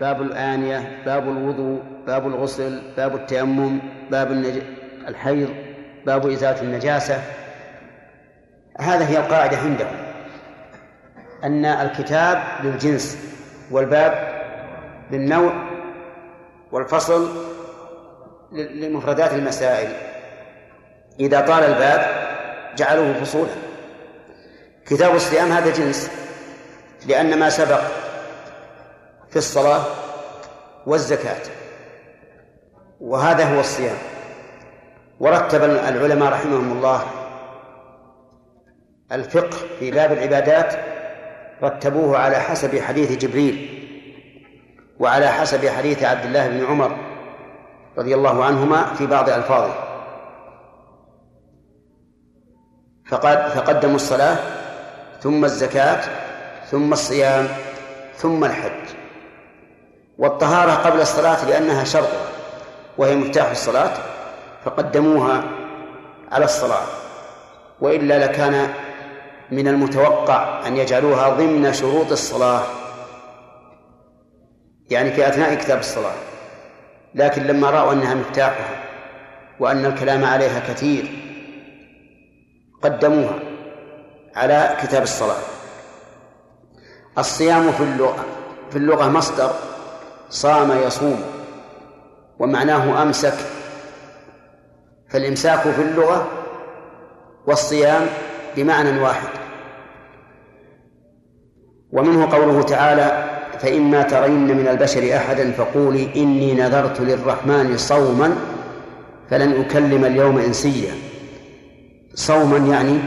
باب الآنية باب الوضوء باب الغسل باب التيمم باب النج... الحيض باب إزالة النجاسة. هذا هي القاعدة عندهم أن الكتاب للجنس والباب للنوع والفصل لمفردات المسائل. إذا طال الباب جعلوه فصولا. كتاب الصيام هذا جنس لأن ما سبق في الصلاة والزكاة. وهذا هو الصيام. ورتب العلماء رحمهم الله الفقه في باب العبادات رتبوه على حسب حديث جبريل وعلى حسب حديث عبد الله بن عمر رضي الله عنهما في بعض ألفاظه. فقد فقدموا الصلاة ثم الزكاة ثم الصيام ثم الحج. والطهارة قبل الصلاة لأنها شرط وهي مفتاح الصلاة فقدموها على الصلاة. وإلا لكان من المتوقع أن يجعلوها ضمن شروط الصلاة يعني في أثناء كتاب الصلاة. لكن لما رأوا أنها مفتاحها وأن الكلام عليها كثير قدموها على كتاب الصلاة. الصيام في اللغة في اللغة مصدر صام يصوم ومعناه أمسك فالإمساك في اللغة والصيام بمعنى واحد. ومنه قوله تعالى فإما ترين من البشر أحدا فقولي إني نذرت للرحمن صوما فلن أكلم اليوم إنسيا. صوما يعني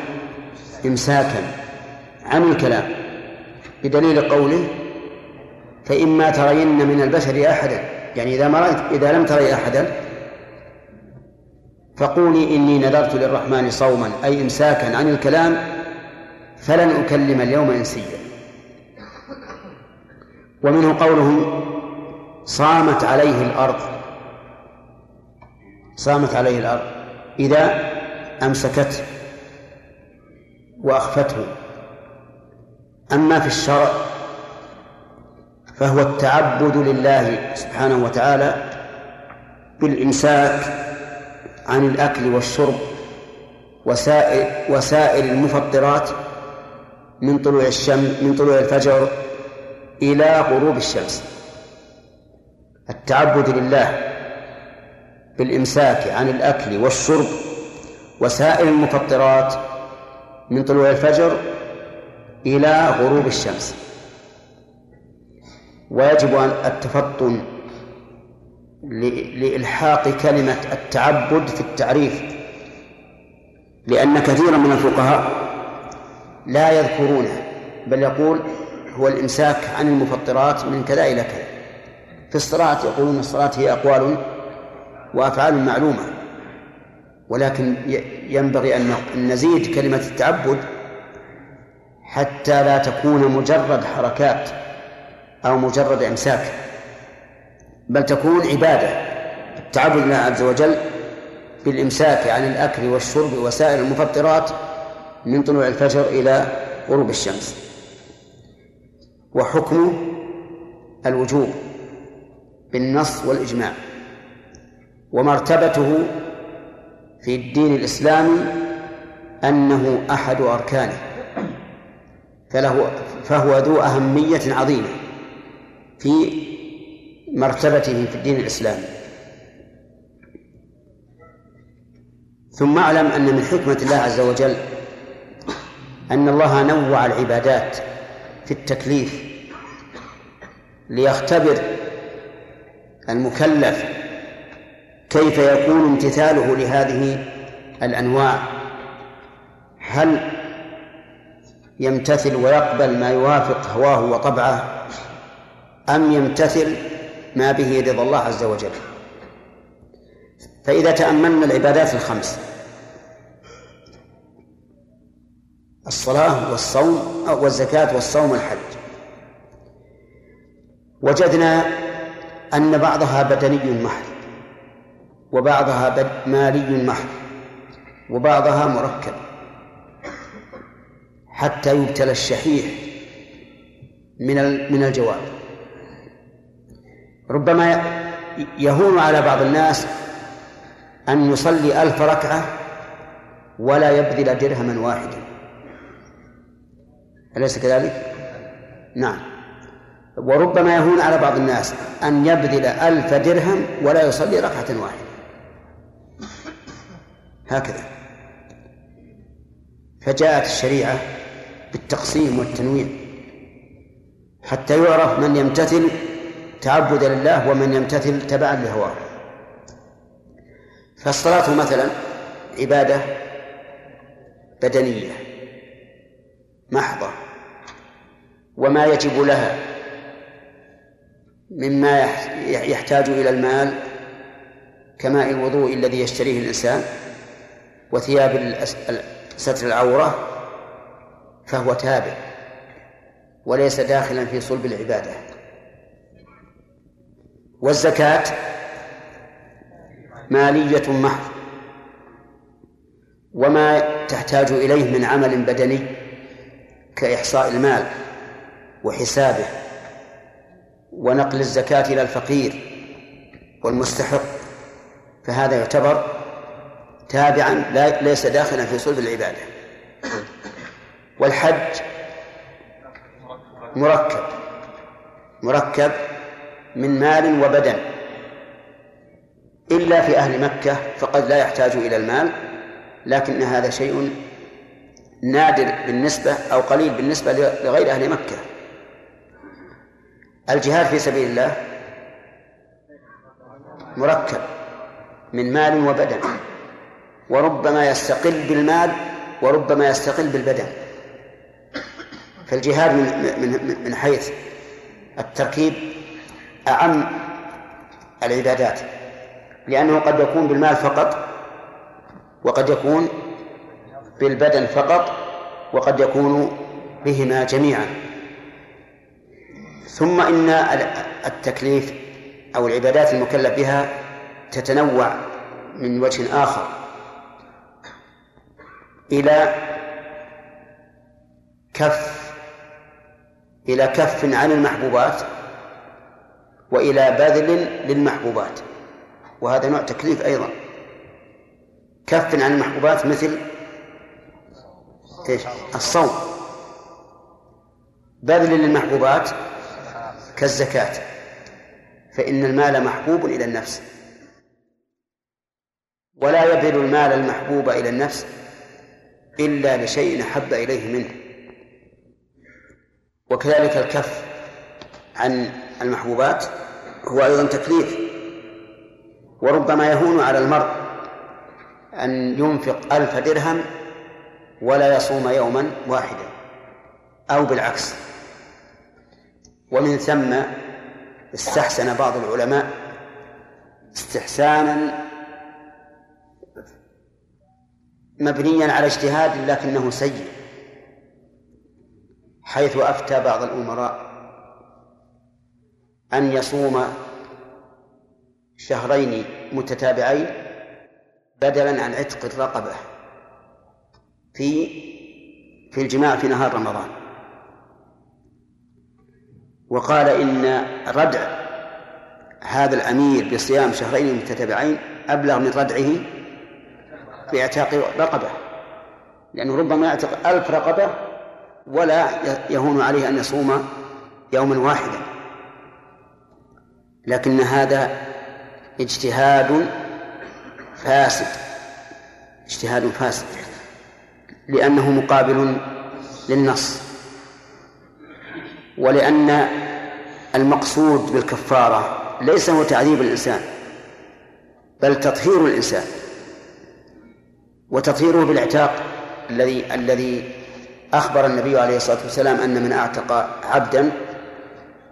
إمساكا عن الكلام بدليل قوله فإما ترين من البشر أحدا يعني إذا ما رأيت إذا لم تري أحدا فقولي إني نذرت للرحمن صوما أي إمساكا عن الكلام فلن أكلم اليوم إنسيا. ومنه قوله صامت عليه الأرض. صامت عليه الأرض. إذا أمسكته وأخفته. أما في الشرع فهو التعبد لله سبحانه وتعالى بالإمساك عن الأكل والشرب وسائر وسائر المفطرات من طلوع الشمس من طلوع الفجر إلى غروب الشمس. التعبد لله بالإمساك عن الأكل والشرب وسائر المفطرات من طلوع الفجر إلى غروب الشمس. ويجب أن التفطن لإلحاق كلمة التعبد في التعريف. لأن كثيرا من الفقهاء لا يذكرونه بل يقول هو الإمساك عن المفطرات من كذا إلى كذا. في الصلاة يقولون الصلاة هي أقوال وأفعال معلومة ولكن ينبغي أن نزيد كلمة التعبد حتى لا تكون مجرد حركات. أو مجرد إمساك بل تكون عبادة التعبد لله عز وجل بالإمساك عن الأكل والشرب وسائر المفطرات من طلوع الفجر إلى غروب الشمس. وحكمه الوجوب بالنص والإجماع ومرتبته في الدين الإسلامي أنه أحد أركانه فله فهو ذو أهمية عظيمة. في مرتبته في الدين الإسلامي. ثم أعلم أن من حكمة الله عز وجل أن الله نوع العبادات في التكليف ليختبر المكلف كيف يكون امتثاله لهذه الأنواع. هل يمتثل ويقبل ما يوافق هواه وطبعه؟ أم يمتثل ما به رضا الله عز وجل. فإذا تأملنا العبادات الخمس الصلاة والصوم والزكاة والصوم والحج وجدنا أن بعضها بدني محض وبعضها مالي محض وبعضها مركب حتى يبتلى الشحيح من من الجواب. ربما يهون على بعض الناس أن يصلي ألف ركعة ولا يبذل درهما واحدا. أليس كذلك؟ نعم. وربما يهون على بعض الناس أن يبذل ألف درهم ولا يصلي ركعة واحدة. هكذا. فجاءت الشريعة بالتقسيم والتنويع. حتى يعرف من يمتثل تعبدا لله ومن يمتثل تبعا لهواه. فالصلاة مثلا عبادة بدنية محضة وما يجب لها مما يحتاج إلى المال كماء الوضوء الذي يشتريه الإنسان وثياب ستر العورة فهو تابع وليس داخلا في صلب العبادة. والزكاة مالية محض وما تحتاج إليه من عمل بدني كإحصاء المال وحسابه ونقل الزكاة إلى الفقير والمستحق. فهذا يعتبر تابعا لا ليس داخلا في صلب العبادة. والحج مركب مركب من مال وبدن. إلا في أهل مكة فقد لا يحتاج إلى المال لكن هذا شيء نادر بالنسبة أو قليل بالنسبة لغير أهل مكة. الجهاد في سبيل الله مركب من مال وبدن وربما يستقل بالمال وربما يستقل بالبدن. فالجهاد من من من حيث التركيب أعم العبادات لأنه قد يكون بالمال فقط وقد يكون بالبدن فقط وقد يكون بهما جميعا. ثم إن التكليف أو العبادات المكلف بها تتنوع من وجه آخر إلى كف إلى كف عن المحبوبات وإلى بذل للمحبوبات. وهذا نوع تكليف أيضا. كف عن المحبوبات مثل إيش؟ الصوم. بذل للمحبوبات كالزكاة. فإن المال محبوب إلى النفس. ولا يبذل المال المحبوب إلى النفس إلا لشيء أحب إليه منه. وكذلك الكف عن المحبوبات هو أيضا تكليف وربما يهون على المرء أن ينفق ألف درهم ولا يصوم يوما واحدا أو بالعكس. ومن ثم استحسن بعض العلماء استحسانا مبنيا على اجتهاد لكنه سيء حيث أفتى بعض الأمراء أن يصوم شهرين متتابعين بدلا عن عتق الرقبة في في الجماع في نهار رمضان. وقال إن ردع هذا الأمير بصيام شهرين متتابعين أبلغ من ردعه بإعتاق رقبة. لأنه ربما يعتق ألف رقبة ولا يهون عليه أن يصوم يوما واحدا. لكن هذا اجتهاد فاسد اجتهاد فاسد لأنه مقابل للنص ولأن المقصود بالكفارة ليس هو تعذيب الإنسان بل تطهير الإنسان وتطهيره بالاعتاق الذي الذي أخبر النبي عليه الصلاة والسلام أن من أعتق عبدا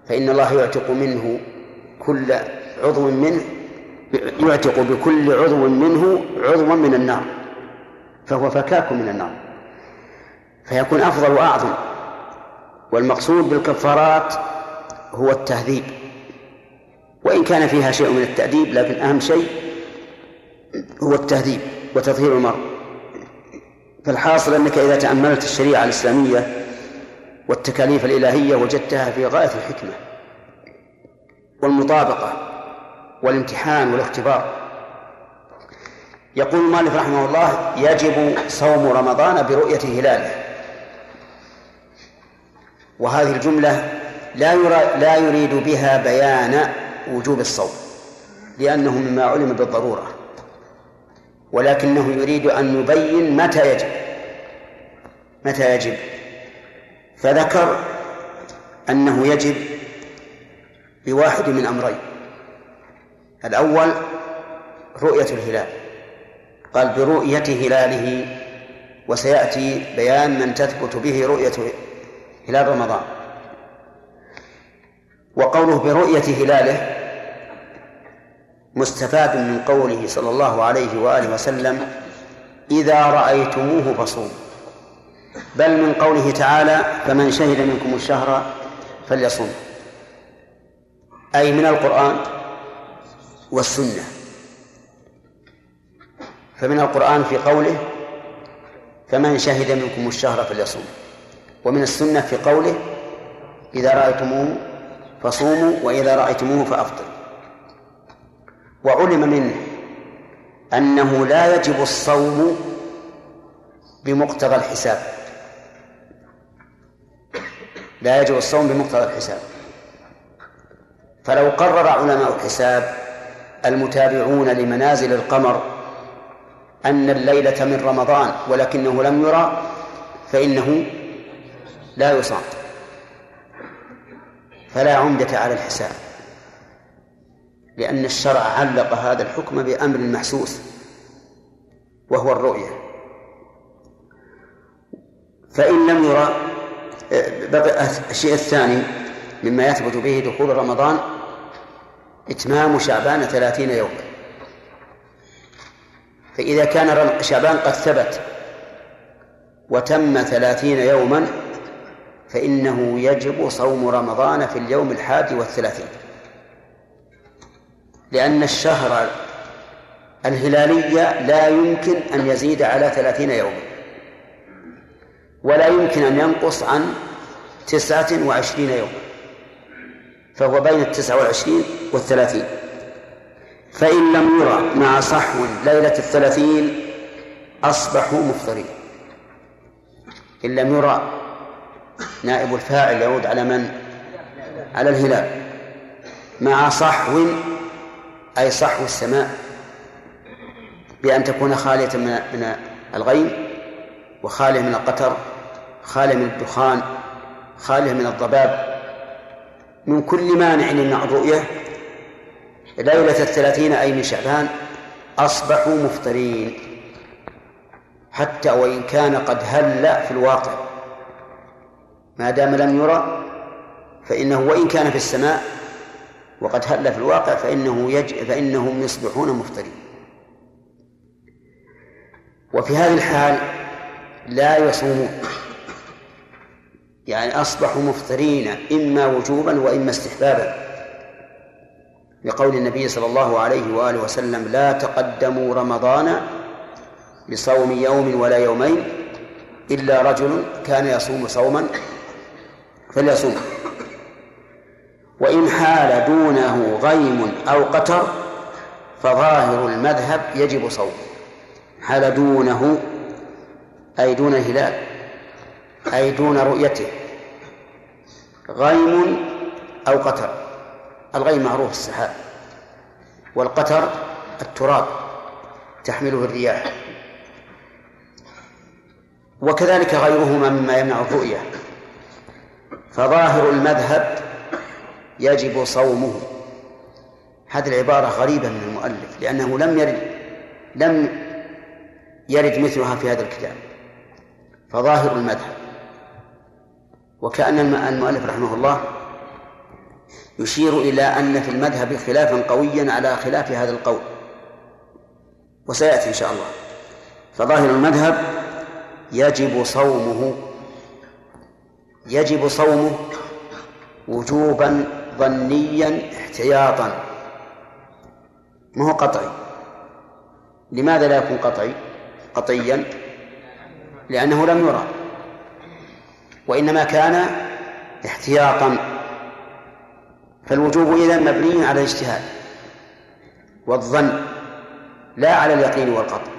فإن الله يعتق منه كل عضو منه يعتق بكل عضو منه عضوا من النار فهو فكاك من النار فيكون أفضل وأعظم والمقصود بالكفارات هو التهذيب وإن كان فيها شيء من التأديب لكن أهم شيء هو التهذيب وتطهير المرء فالحاصل أنك إذا تأملت الشريعة الإسلامية والتكاليف الإلهية وجدتها في غاية الحكمة. والمطابقة والامتحان والاختبار. يقول المؤلف رحمه الله يجب صوم رمضان برؤية هلاله وهذه الجملة لا لا يريد بها بيان وجوب الصوم لأنه مما علم بالضرورة. ولكنه يريد أن يبين متى يجب. متى يجب؟ فذكر أنه يجب بواحد من أمرين. الأول رؤية الهلال. قال برؤية هلاله وسيأتي بيان من تثبت به رؤية هلال رمضان. وقوله برؤية هلاله مستفاد من قوله صلى الله عليه وآله وسلم إذا رأيتموه فصوموا. بل من قوله تعالى فمن شهد منكم الشهر فليصوم. أي من القرآن والسنة. فمن القرآن في قوله فمن شهد منكم الشهر فليصوم. ومن السنة في قوله إذا رأيتموه فصوموا وإذا رأيتموه فأفطروا. وعلم منه أنه لا يجب الصوم بمقتضى الحساب. لا يجب الصوم بمقتضى الحساب. فلو قرر علماء الحساب المتابعون لمنازل القمر أن الليلة من رمضان ولكنه لم يرى فإنه لا يصام فلا عمدة على الحساب لأن الشرع علق هذا الحكم بأمر محسوس وهو الرؤية. فإن لم يرى بقي الشيء الثاني مما يثبت به دخول رمضان إتمام شعبان ثلاثين يوما فإذا كان شعبان قد ثبت وتم ثلاثين يوما فإنه يجب صوم رمضان في اليوم الحادي والثلاثين. لأن الشهر الهلالي لا يمكن أن يزيد على ثلاثين يوما ولا يمكن أن ينقص عن تسعة وعشرين يوما فهو بين التسعة والعشرين والثلاثين. فإن لم يرى مع صحو ليلة الثلاثين أصبحوا مفطرين. إن لم يرى نائب الفاعل يعود على من؟ على الهلال. مع صحو أي صحو السماء بأن تكون خالية من الغيم وخالية من القطر خالية من الدخان خالية من الضباب من كل مانع يمنع الرؤية ليلة الثلاثين أي من شعبان أصبحوا مفطرين. حتى وإن كان قد هل في الواقع. ما دام لم يرى فإنه وإن كان في السماء وقد هل في الواقع فإنه يج... فإنهم يصبحون مفطرين. وفي هذه الحال لا يصومون يعني أصبحوا مفطرين إما وجوبا وإما استحبابا. لقول النبي صلى الله عليه وآله وسلم لا تقدموا رمضان بصوم يوم ولا يومين إلا رجل كان يصوم صوما فليصوم. وإن حال دونه غيم أو قتر فظاهر المذهب يجب صوم. حال دونه أي دون الهلال أي دون رؤيته. غيم أو قتر. الغيم معروف السحاب. والقتر التراب تحمله الرياح. وكذلك غيرهما مما يمنع الرؤية. فظاهر المذهب يجب صومه. هذه العبارة غريبة من المؤلف لأنه لم يرد لم يرد مثلها في هذا الكتاب. فظاهر المذهب. وكأن المؤلف رحمه الله يشير إلى أن في المذهب خلافا قويا على خلاف هذا القول. وسيأتي إن شاء الله. فظاهر المذهب يجب صومه يجب صومه وجوبا ظنيا احتياطا. ما هو قطعي؟ لماذا لا يكون قطعي؟ قطعيا؟ لأنه لم يرى. وإنما كان احتياطا. فالوجوب إذا مبني على الاجتهاد والظن لا على اليقين والقطع.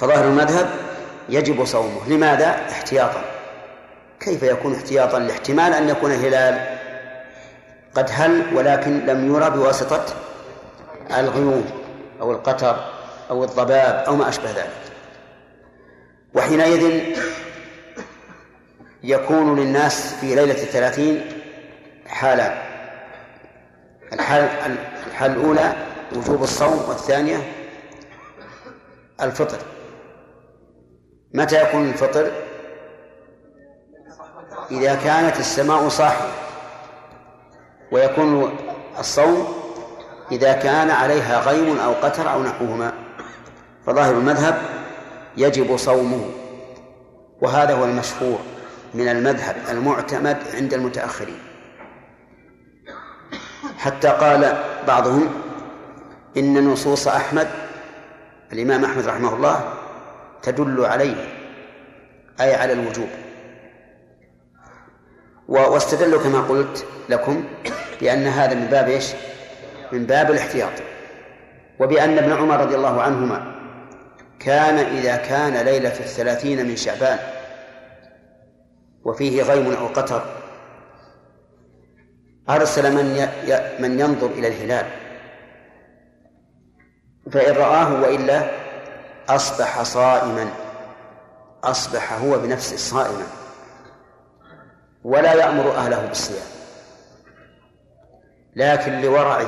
فظاهر المذهب يجب صومه. لماذا؟ احتياطا. كيف يكون احتياطا؟ لاحتمال أن يكون الهلال قد هل ولكن لم يرى بواسطة الغيوم أو القطر أو الضباب أو ما أشبه ذلك. وحينئذ يكون للناس في ليلة الثلاثين حالان الحال الحال الأولى وجوب الصوم والثانية الفطر. متى يكون الفطر؟ إذا كانت السماء صاحية. ويكون الصوم إذا كان عليها غيم أو قتر أو نحوهما. فظاهر المذهب يجب صومه. وهذا هو المشهور من المذهب المعتمد عند المتأخرين. حتى قال بعضهم إن نصوص أحمد الإمام أحمد رحمه الله تدل عليه أي على الوجوب. واستدلوا كما قلت لكم بأن هذا من باب إيش؟ من باب الاحتياط. وبأن ابن عمر رضي الله عنهما كان إذا كان ليلة الثلاثين من شعبان وفيه غيم أو قطر. أرسل من من ينظر إلى الهلال. فإن رآه وإلا أصبح صائما. أصبح هو بنفسه صائما. ولا يأمر أهله بالصيام. لكن لورعه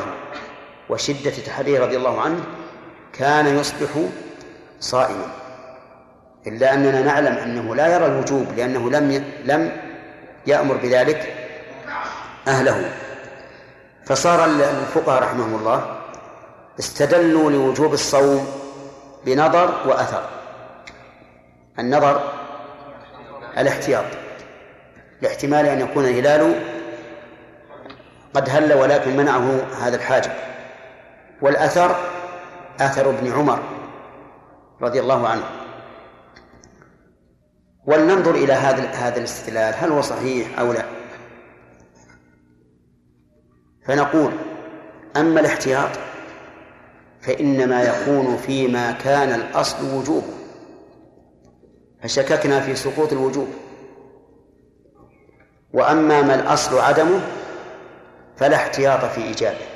وشدة تحريه رضي الله عنه كان يصبح صائما. إلا أننا نعلم أنه لا يرى الوجوب لأنه لم لم يأمر بذلك أهله. فصار الفقهاء رحمهم الله استدلوا لوجوب الصوم بنظر وأثر. النظر الاحتياط لاحتمال أن يكون الهلال قد هل ولكن منعه هذا الحاجب. والأثر أثر ابن عمر رضي الله عنه. ولننظر إلى هذا هذا الاستدلال هل هو صحيح أو لا؟ فنقول أما الاحتياط فإنما يكون فيما كان الأصل وجوبه فشككنا في سقوط الوجوب. وأما ما الأصل عدمه فلا احتياط في إيجابه.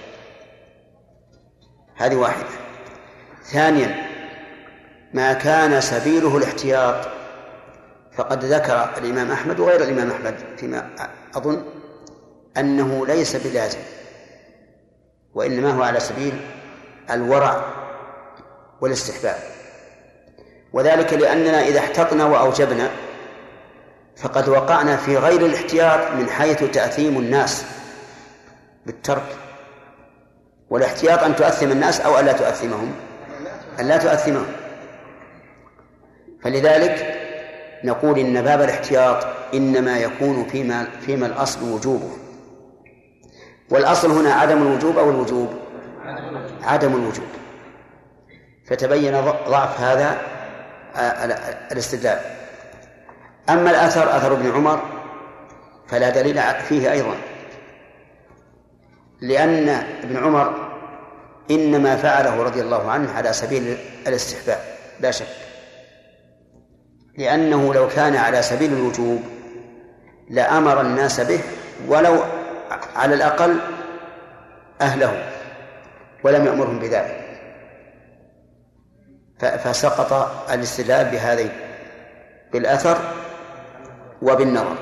هذه واحدة. ثانيا ما كان سبيله الاحتياط فقد ذكر الإمام أحمد وغير الإمام أحمد فيما أظن أنه ليس بلازم وإنما هو على سبيل الورع والاستحباب. وذلك لأننا إذا احتطنا وأوجبنا فقد وقعنا في غير الاحتياط من حيث تأثيم الناس بالترك والاحتياط أن تؤثم الناس أو ألا تؤثمهم أن لا تؤثمهم. فلذلك نقول إن باب الاحتياط إنما يكون فيما فيما الأصل وجوبه. والأصل هنا عدم الوجوب أو الوجوب؟ عدم الوجوب. فتبين ضعف هذا الاستدلال. أما الأثر أثر ابن عمر فلا دليل فيه أيضا. لأن ابن عمر إنما فعله رضي الله عنه على سبيل الاستحباب لا شك. لأنه لو كان على سبيل الوجوب لأمر الناس به ولو على الأقل أهله ولم يأمرهم بذلك. فسقط الاستدلال بهذين بالأثر وبالنظر.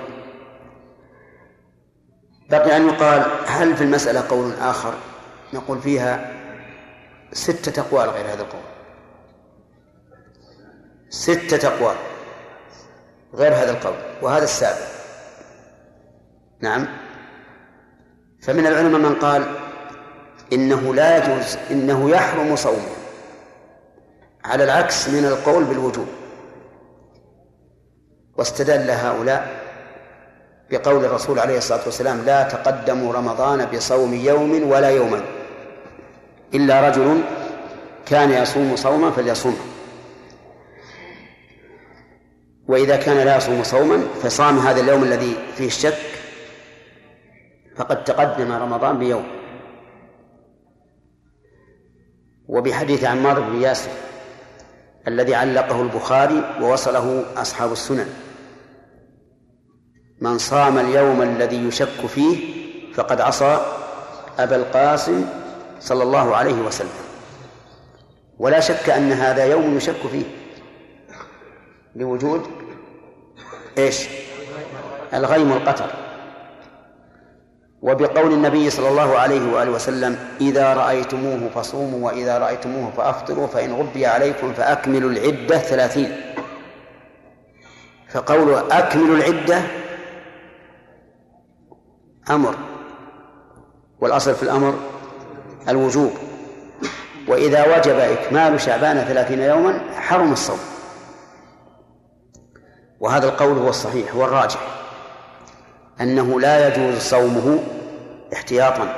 بقي أن يقال هل في المسألة قول آخر؟ نقول فيها ستة أقوال غير هذا القول. ستة أقوال. غير هذا القول وهذا السابع نعم. فمن العلماء من قال إنه لا يجوز إنه يحرم صومه. على العكس من القول بالوجوب. واستدل هؤلاء بقول الرسول عليه الصلاة والسلام لا تقدموا رمضان بصوم يوم ولا يومين إلا رجل كان يصوم صوما فليصومه. وإذا كان لا يصوم صوما فصام هذا اليوم الذي فيه الشك فقد تقدم رمضان بيوم. وبحديث عمار بن ياسر الذي علقه البخاري ووصله أصحاب السنن. من صام اليوم الذي يشك فيه فقد عصى أبا القاسم صلى الله عليه وسلم. ولا شك أن هذا يوم يشك فيه لوجود إيش؟ الغيم والقطر. وبقول النبي صلى الله عليه وآله وسلم إذا رأيتموه فصوموا وإذا رأيتموه فأفطروا فإن غبي عليكم فأكملوا العدة ثلاثين. فقول أكملوا العدة أمر والأصل في الأمر الوجوب. وإذا وجب إكمال شعبان ثلاثين يوما حرم الصوم. وهذا القول هو الصحيح هو الراجح. أنه لا يجوز صومه احتياطا.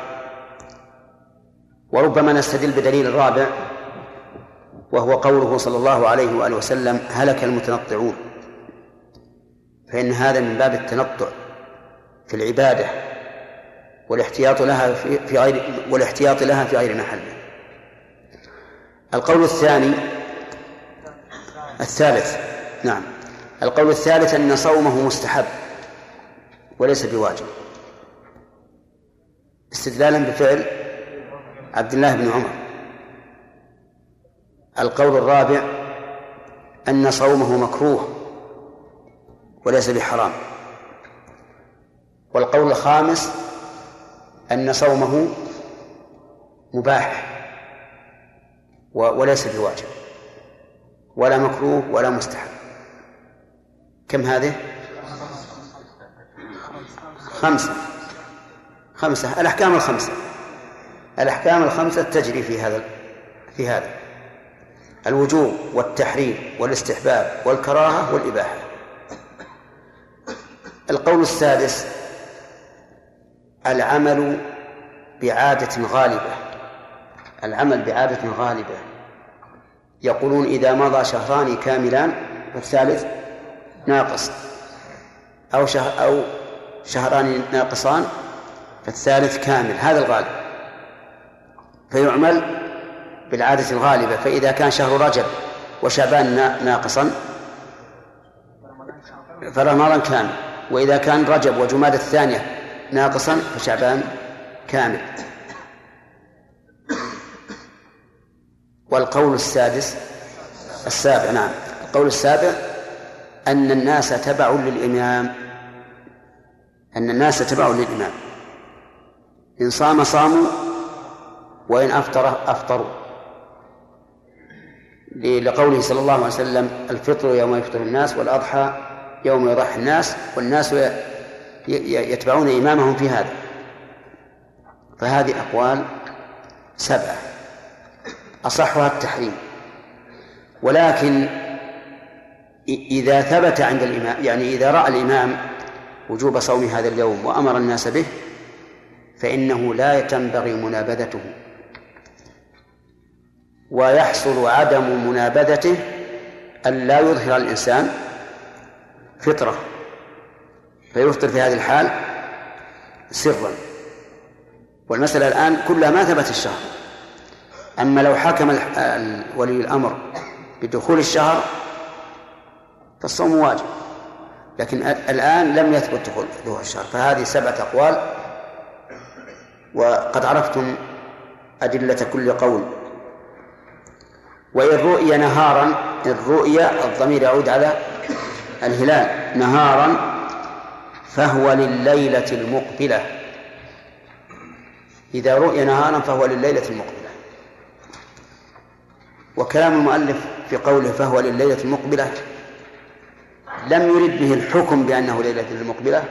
وربما نستدل بدليل الرابع وهو قوله صلى الله عليه وآله وسلم هلك المتنطعون. فإن هذا من باب التنطع في العبادة والاحتياط لها في غير والاحتياط لها في غير محله القول الثاني الثالث نعم. القول الثالث أن صومه مستحب وليس بواجب. استدلالا بفعل عبد الله بن عمر. القول الرابع أن صومه مكروه وليس بحرام. والقول الخامس أن صومه مباح وليس بواجب. ولا مكروه ولا مستحب. كم هذه؟ خمسة. خمسة. الأحكام الخمسة. الأحكام الخمسة تجري في هذا في هذا. الوجوب والتحريم والاستحباب والكراهة والإباحة. القول السادس العمل بعادة غالبة. العمل بعادة غالبة. يقولون إذا مضى شهران كاملان فالثالث ناقص. أو شهر أو شهران ناقصان فالثالث كامل هذا الغالب. فيعمل بالعادة الغالبة فإذا كان شهر رجب وشعبان ناقصا فرمضان كامل. وإذا كان رجب وجماد الثانية ناقصا فشعبان كامل. والقول السادس السابع نعم. القول السابع أن الناس تبع للإمام. أن الناس تبع للإمام. إن صام صاموا وإن أفطر أفطروا. لقوله صلى الله عليه وسلم الفطر يوم يفطر الناس والأضحى يوم يضحي الناس والناس يتبعون إمامهم في هذا. فهذه أقوال سبعة. أصحها التحريم. ولكن إذا ثبت عند الإمام يعني إذا رأى الإمام وجوب صوم هذا اليوم وأمر الناس به فإنه لا تنبغي منابذته. ويحصل عدم منابذته أن لا يظهر الإنسان فطرة. فيفطر في هذه الحال سرا. والمسألة الآن كلها ما ثبت الشهر. أما لو حكم ولي الأمر بدخول الشهر فالصوم واجب. لكن الآن لم يثبت دخول الشهر فهذه سبعة أقوال. وقد عرفتم أدلة كل قول. وإن رؤي نهارا الرؤيا الضمير يعود على الهلال. نهارا فهو لليلة المقبلة. إذا رؤي نهارا فهو لليلة المقبلة. وكلام المؤلف في قوله فهو لليلة المقبلة لم يرد به الحكم بأنه ليلة المقبلة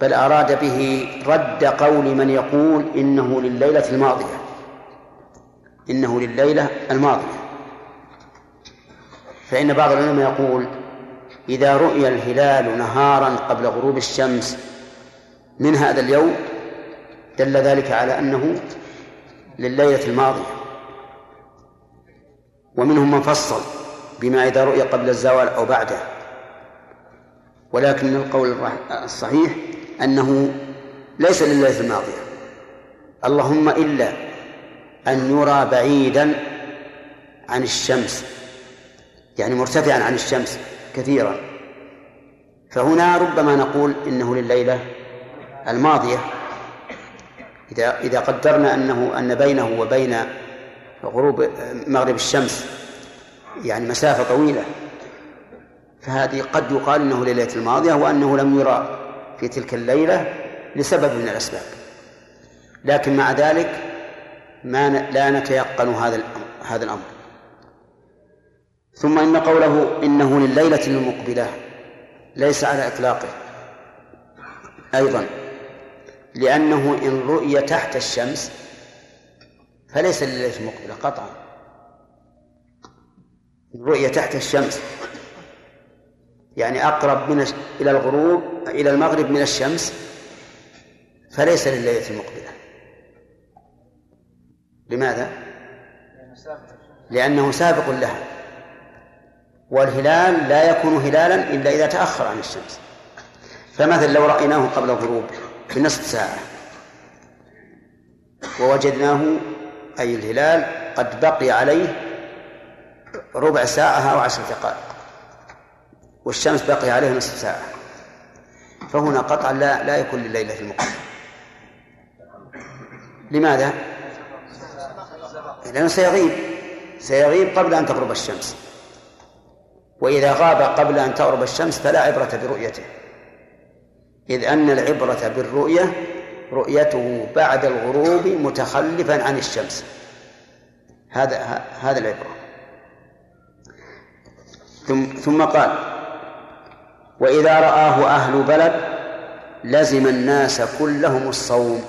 بل أراد به رد قول من يقول إنه لليلة الماضية. إنه لليلة الماضية. فإن بعض العلماء يقول إذا رؤي الهلال نهارا قبل غروب الشمس من هذا اليوم دل ذلك على أنه لليلة الماضية. ومنهم من فصل بما إذا رؤي قبل الزوال أو بعده. ولكن القول الصحيح أنه ليس لليلة الماضية اللهم إلا أن يرى بعيدا عن الشمس يعني مرتفعا عن الشمس كثيرا. فهنا ربما نقول إنه لليلة الماضية. إذا إذا قدرنا أنه أن بينه وبين غروب مغرب الشمس يعني مسافة طويلة فهذه قد يقال إنه ليلة الماضية وأنه لم يرى في تلك الليلة لسبب من الأسباب. لكن مع ذلك ما لا نتيقن هذا هذا الأمر. ثم إن قوله إنه لليلة المقبلة ليس على إطلاقه. أيضا لأنه إن رؤي تحت الشمس فليس لليلة المقبلة قطعا. رؤية تحت الشمس يعني أقرب من إلى الغروب إلى المغرب من الشمس فليس لليلة المقبلة لماذا؟ لأنه سابق لها. والهلال لا يكون هلالا إلا إذا تأخر عن الشمس. فمثلا لو رأيناه قبل الغروب بنصف ساعة ووجدناه أي الهلال قد بقي عليه ربع ساعة أو عشر دقائق. والشمس بقي عليه نصف ساعة. فهنا قطعا لا لا يكون لليلة المقبلة. لماذا؟ لأنه سيغيب. سيغيب قبل أن تغرب الشمس. وإذا غاب قبل أن تغرب الشمس فلا عبرة برؤيته. إذ أن العبرة بالرؤية رؤيته بعد الغروب متخلفا عن الشمس. هذا هذا العبرة. ثم ثم قال وإذا رآه أهل بلد لزم الناس كلهم الصوم.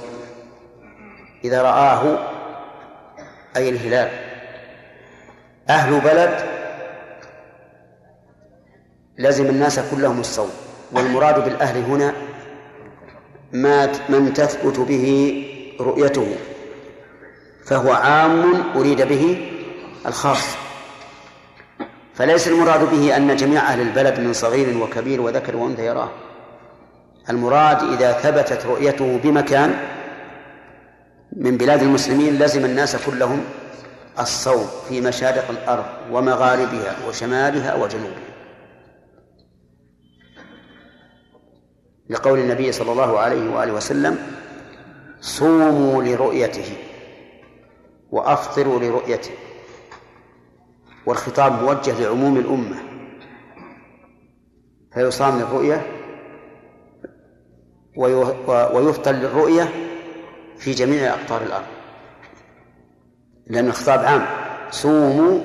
إذا رآه أي الهلال. أهل بلد لزم الناس كلهم الصوم. والمراد بالأهل هنا ما من تثبت به رؤيته فهو عام أريد به الخاص. فليس المراد به أن جميع أهل البلد من صغير وكبير وذكر وأنثى يراه. المراد إذا ثبتت رؤيته بمكان من بلاد المسلمين لزم الناس كلهم الصوم في مشارق الأرض ومغاربها وشمالها وجنوبها. لقول النبي صلى الله عليه وآله وسلم صوموا لرؤيته وأفطروا لرؤيته. والخطاب موجه لعموم الأمة. فيصام للرؤية ويفطر للرؤية في جميع أقطار الأرض. لأن الخطاب عام. صوموا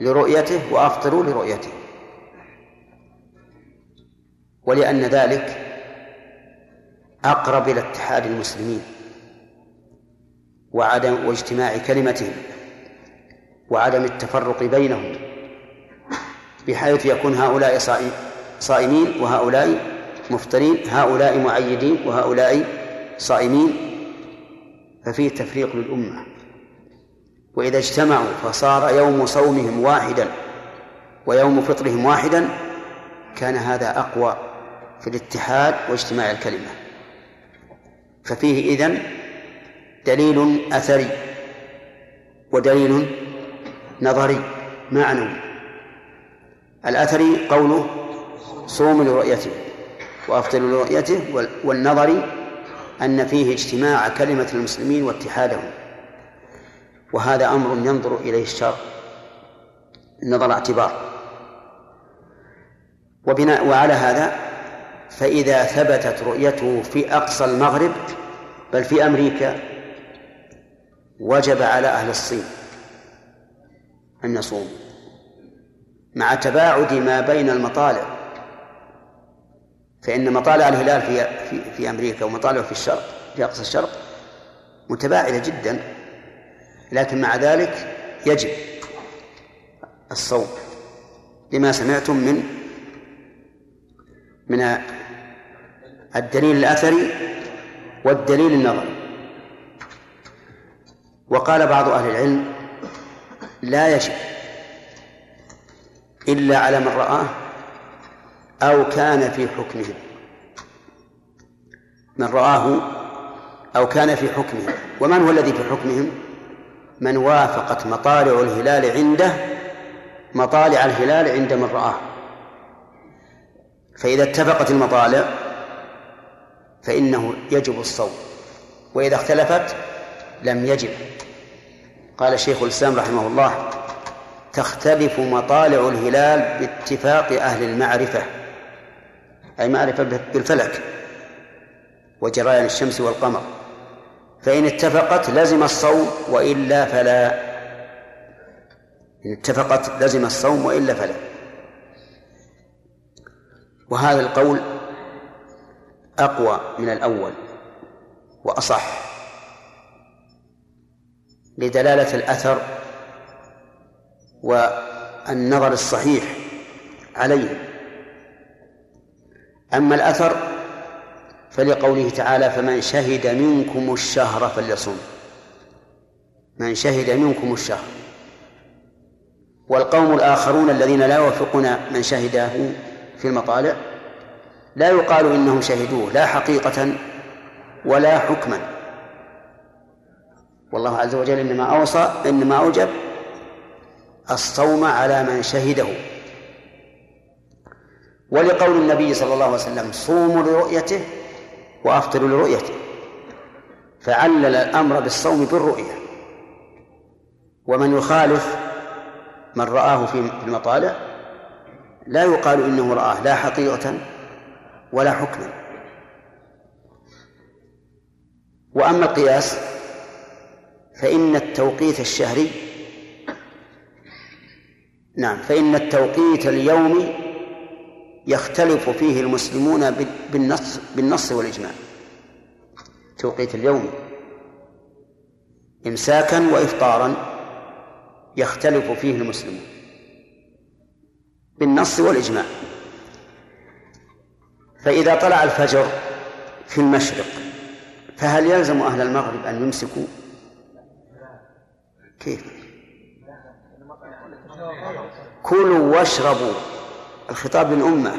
لرؤيته وأفطروا لرؤيته. ولأن ذلك أقرب إلى اتحاد المسلمين وعدم واجتماع كلمتهم. وعدم التفرق بينهم بحيث يكون هؤلاء صائمين وهؤلاء مفطرين هؤلاء معيدين وهؤلاء صائمين ففيه تفريق للأمة. وإذا اجتمعوا فصار يوم صومهم واحدا ويوم فطرهم واحدا كان هذا أقوى في الاتحاد واجتماع الكلمة. ففيه إذن دليل أثري ودليل نظري معنوي الأثري قوله صوم لرؤيته وأفطر لرؤيته والنظري أن فيه اجتماع كلمة المسلمين واتحادهم. وهذا أمر ينظر إليه الشرع. نظر اعتبار. وبناء وعلى هذا فإذا ثبتت رؤيته في أقصى المغرب بل في أمريكا وجب على أهل الصين أن يصوم مع تباعد ما بين المطالع. فإن مطالع الهلال في في, في أمريكا ومطالعه في الشرق في أقصى الشرق متباعدة جدا لكن مع ذلك يجب الصوم لما سمعتم من من الدليل الأثري والدليل النظري. وقال بعض أهل العلم لا يجب إلا على من رآه أو كان في حكمه. من رآه أو كان في حكمهم ومن هو الذي في حكمهم؟ من وافقت مطالع الهلال عنده مطالع الهلال عند من رآه. فإذا اتفقت المطالع فإنه يجب الصوم. وإذا اختلفت لم يجب. قال شيخ الإسلام رحمه الله تختلف مطالع الهلال باتفاق أهل المعرفة أي معرفة بالفلك وجريان الشمس والقمر فإن اتفقت لزم الصوم وإلا فلا. إن اتفقت لزم الصوم وإلا فلا. وهذا القول أقوى من الأول وأصح. لدلالة الأثر والنظر الصحيح عليه. أما الأثر فلقوله تعالى فمن شهد منكم الشهر فليصم من شهد منكم الشهر. والقوم الآخرون الذين لا يوافقون من شهده في المطالع لا يقال إنهم شهدوه لا حقيقة ولا حكما. والله عز وجل إنما أوصى إنما أوجب الصوم على من شهده. ولقول النبي صلى الله عليه وسلم صوموا لرؤيته وأفطروا لرؤيته. فعلل الأمر بالصوم بالرؤية. ومن يخالف من رآه في المطالع لا يقال إنه رآه لا حقيقة ولا حكما. وأما القياس فإن التوقيت الشهري. نعم فإن التوقيت اليومي يختلف فيه المسلمون بالنص بالنص والإجماع. توقيت اليوم إمساكا وإفطارا يختلف فيه المسلمون بالنص والإجماع. فإذا طلع الفجر في المشرق فهل يلزم أهل المغرب أن يمسكوا؟ كيف؟ كلوا واشربوا. الخطاب للأمة.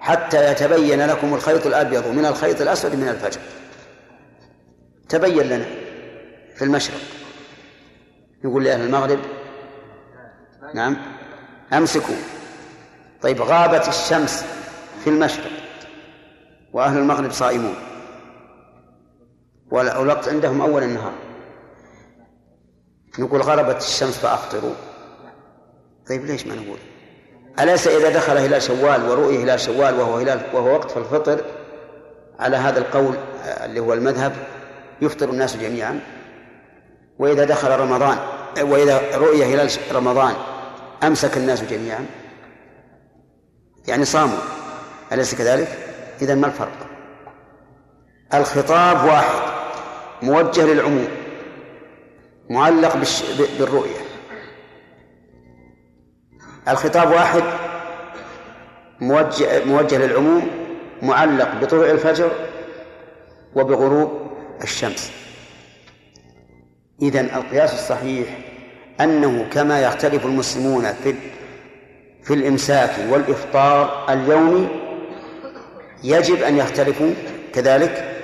حتى يتبين لكم الخيط الأبيض من الخيط الأسود من الفجر. تبين لنا في المشرق. يقول لأهل المغرب نعم أمسكوا. طيب غابت الشمس في المشرق وأهل المغرب صائمون. والوقت عندهم أول النهار. نقول غربت الشمس فأفطروا. طيب ليش ما نقول؟ أليس إذا دخل هلال شوال ورؤي هلال شوال وهو هلال وهو وقت الفطر؟ على هذا القول اللي هو المذهب يفطر الناس جميعا. وإذا دخل رمضان وإذا رؤي هلال رمضان أمسك الناس جميعا. يعني صاموا. أليس كذلك؟ إذا ما الفرق؟ الخطاب واحد موجه للعموم. معلق بالرؤية. الخطاب واحد موجه, موجه للعموم معلق بطلوع الفجر وبغروب الشمس. إذن القياس الصحيح أنه كما يختلف المسلمون في في الإمساك والإفطار اليومي يجب أن يختلفوا كذلك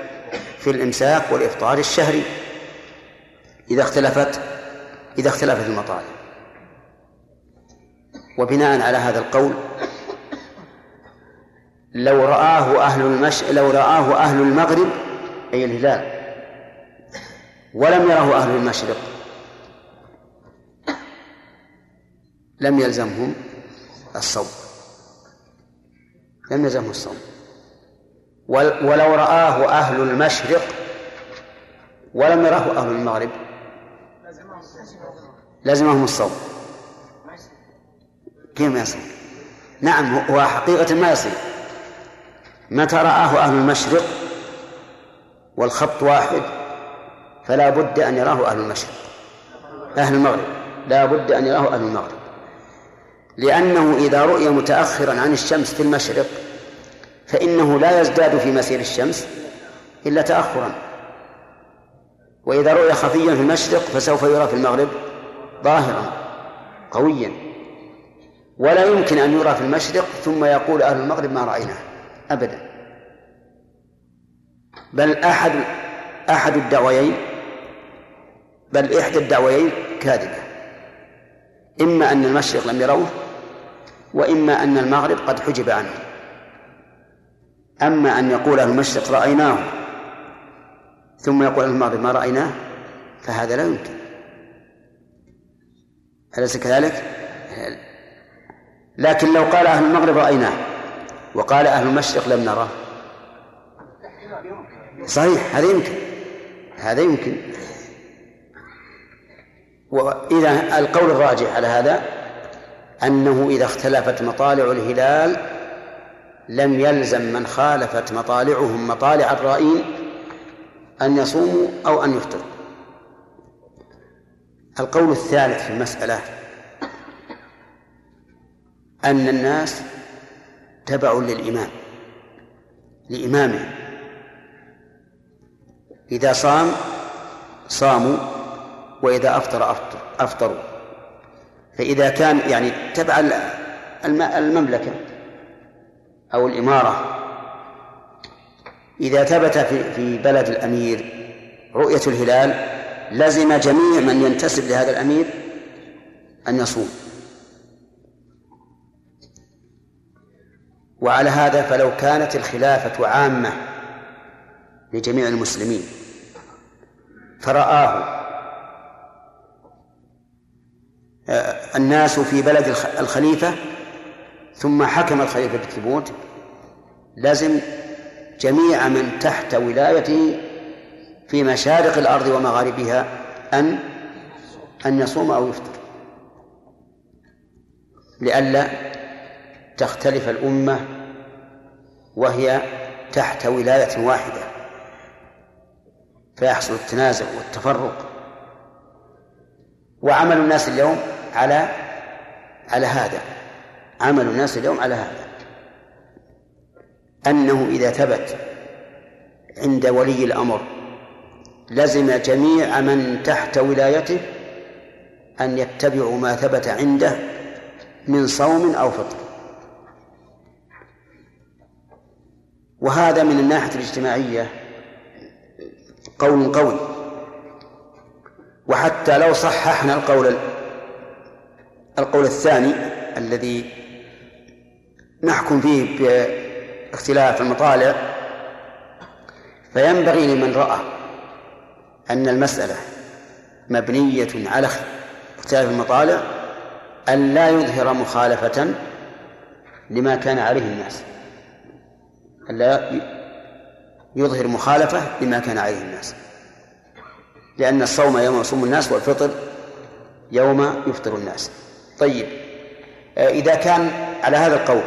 في الإمساك والإفطار الشهري. إذا اختلفت إذا اختلفت المطالب وبناء على هذا القول لو رآه أهل المش لو رآه أهل المغرب أي الهلال ولم يره أهل المشرق لم يلزمهم الصوم. لم يلزمهم الصوم. ولو رآه أهل المشرق ولم يره أهل المغرب لزمهم الصوم. كيف ما يصير نعم هو حقيقة ما يصير. متى رآه أهل المشرق والخط واحد فلا بد أن يراه أهل المشرق. أهل المغرب لا بد أن يراه أهل المغرب. لأنه إذا رؤي متأخرا عن الشمس في المشرق فإنه لا يزداد في مسير الشمس إلا تأخرا. وإذا رؤي خفيا في المشرق فسوف يرى في المغرب ظاهرا قويا. ولا يمكن أن يرى في المشرق ثم يقول أهل المغرب ما رأيناه أبدا. بل أحد أحد الدعويين بل إحدى الدعويين كاذبة. إما أن المشرق لم يروه وإما أن المغرب قد حجب عنه. أما أن يقول أهل المشرق رأيناه ثم يقول أهل المغرب ما رأيناه فهذا لا يمكن. أليس كذلك؟ لكن لو قال أهل المغرب رأيناه وقال أهل المشرق لم نراه. صحيح هذا يمكن هذا يمكن. وإذا القول الراجح على هذا أنه إذا اختلفت مطالع الهلال لم يلزم من خالفت مطالعهم مطالع الرائين أن يصوموا أو أن يفطروا. القول الثالث في المسألة أن الناس تبع للإمام لإمامه. إذا صام صاموا وإذا أفطر أفطر أفطروا. فإذا كان يعني تبع المملكة أو الإمارة إذا ثبت في بلد الأمير رؤية الهلال لزم جميع من ينتسب لهذا الأمير أن يصوم. وعلى هذا فلو كانت الخلافة عامة لجميع المسلمين فرآه. آه، الناس في بلد الخليفة ثم حكم الخليفة بالثبوت لازم جميع من تحت ولايته في مشارق الأرض ومغاربها أن أن يصوم أو يفطر. لئلا تختلف الأمة وهي تحت ولاية واحدة. فيحصل التنازع والتفرق. وعمل الناس اليوم على على هذا. عمل الناس اليوم على هذا. أنه إذا ثبت عند ولي الأمر لزم جميع من تحت ولايته أن يتبعوا ما ثبت عنده من صوم أو فطر. وهذا من الناحية الاجتماعية قول قوي وحتى لو صححنا القول القول الثاني الذي نحكم فيه باختلاف المطالع فينبغي لمن رأى أن المسألة مبنية على اختلاف المطالع أن لا يظهر مخالفة لما كان عليه الناس. ألا يظهر مخالفة لما كان عليه الناس. لأن الصوم يوم يصوم الناس والفطر يوم يفطر الناس. طيب آه، إذا كان على هذا القول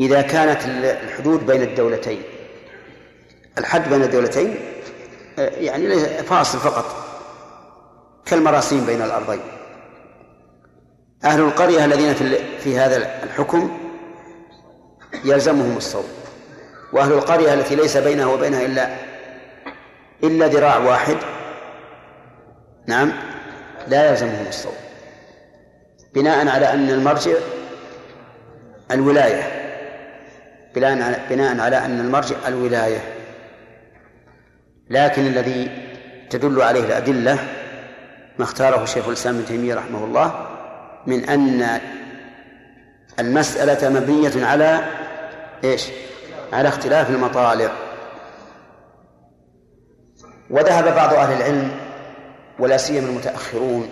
إذا كانت الحدود بين الدولتين الحد بين الدولتين يعني فاصل فقط. كالمراسيم بين الأرضين. أهل القرية الذين في هذا الحكم يلزمهم الصوم. وأهل القرية التي ليس بينها وبينها إلا إلا ذراع واحد. نعم. لا يلزمهم الصوم. بناء على أن المرجع الولاية. بناء على أن المرجع الولاية. لكن الذي تدل عليه الأدلة ما اختاره شيخ الإسلام ابن تيمية رحمه الله من أن المسألة مبنية على إيش؟ على اختلاف المطالع وذهب بعض أهل العلم ولا سيما المتأخرون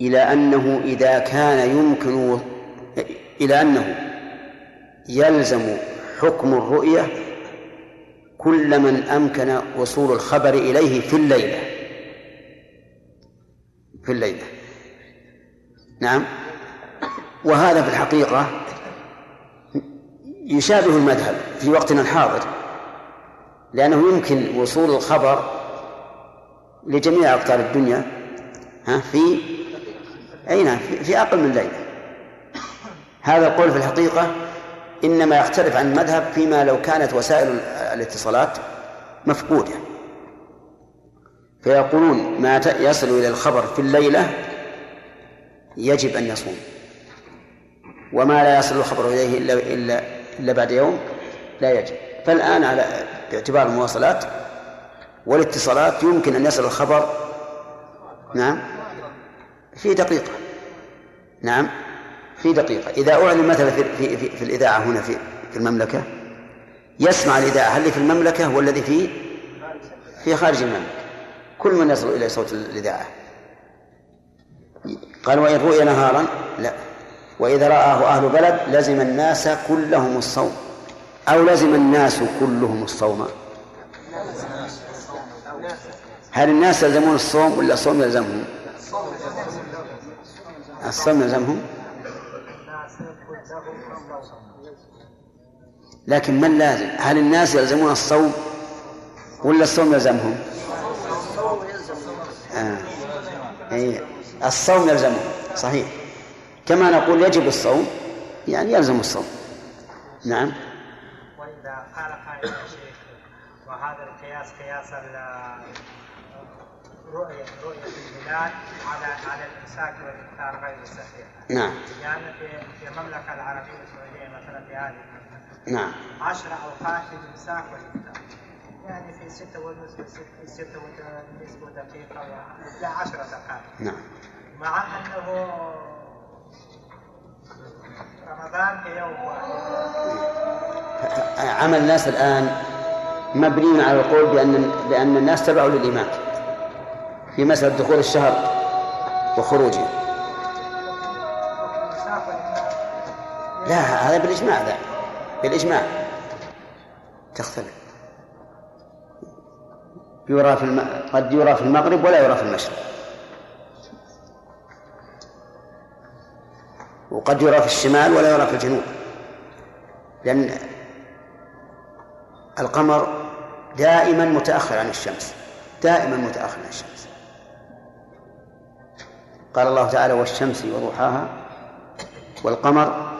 إلى أنه إذا كان يمكن إلى أنه يلزم حكم الرؤية كل من أمكن وصول الخبر إليه في الليلة. في الليلة. نعم. وهذا في الحقيقة يشابه المذهب في وقتنا الحاضر لأنه يمكن وصول الخبر لجميع أقطار الدنيا ها في أي نعم في أقل من ليلة. هذا القول في الحقيقة إنما يختلف عن المذهب فيما لو كانت وسائل الاتصالات مفقودة. فيقولون ما يصل إلى الخبر في الليلة يجب أن يصوم. وما لا يصل الخبر إليه إلا إلا إلا بعد يوم لا يجب. فالآن على باعتبار المواصلات والاتصالات يمكن أن يصل الخبر. نعم؟ في دقيقة. نعم؟ في دقيقة. إذا أعلن مثلا في, في, في, في الإذاعة هنا في, في المملكة يسمع الإذاعة هل في المملكة؟ والذي في في خارج المملكة. كل من يصل إلى صوت الإذاعة. قال وإن رؤي نهارا؟ لا. وإذا رآه أهل بلد لزم الناس كلهم الصوم. أو لزم الناس كلهم الصوم. هل الناس يلزمون الصوم ولا الصوم يلزمهم؟ الصوم يلزمهم. لكن من لازم هل الناس يلزمون الصوم ولا الصوم يلزمهم آه. أي الصوم يلزمهم صحيح كما نقول يجب الصوم يعني يلزم الصوم نعم وإذا قال قائل يا شيخ وهذا القياس قياس رؤية رؤية الهلال على على الإمساك والإفطار غير صحيح. نعم. يعني في في المملكة العربية السعودية مثلا في هذه نعم. عشر أوقات للإمساك والإفطار. يعني في ستة ونصف في ستة ونصف دقيقة إلى عشر دقائق. نعم. مع أنه رمضان كيوم واحد. عمل الناس الآن مبني على القول بأن بأن الناس تبعوا للإمام في مسألة دخول الشهر وخروجه لا هذا بالإجماع ذا بالإجماع. تختلف. يرى في الم... قد يرى في المغرب ولا يرى في المشرق. وقد يرى في الشمال ولا يرى في الجنوب. لأن القمر دائما متأخر عن الشمس. دائما متأخر عن الشمس. قال الله تعالى والشمس وضحاها والقمر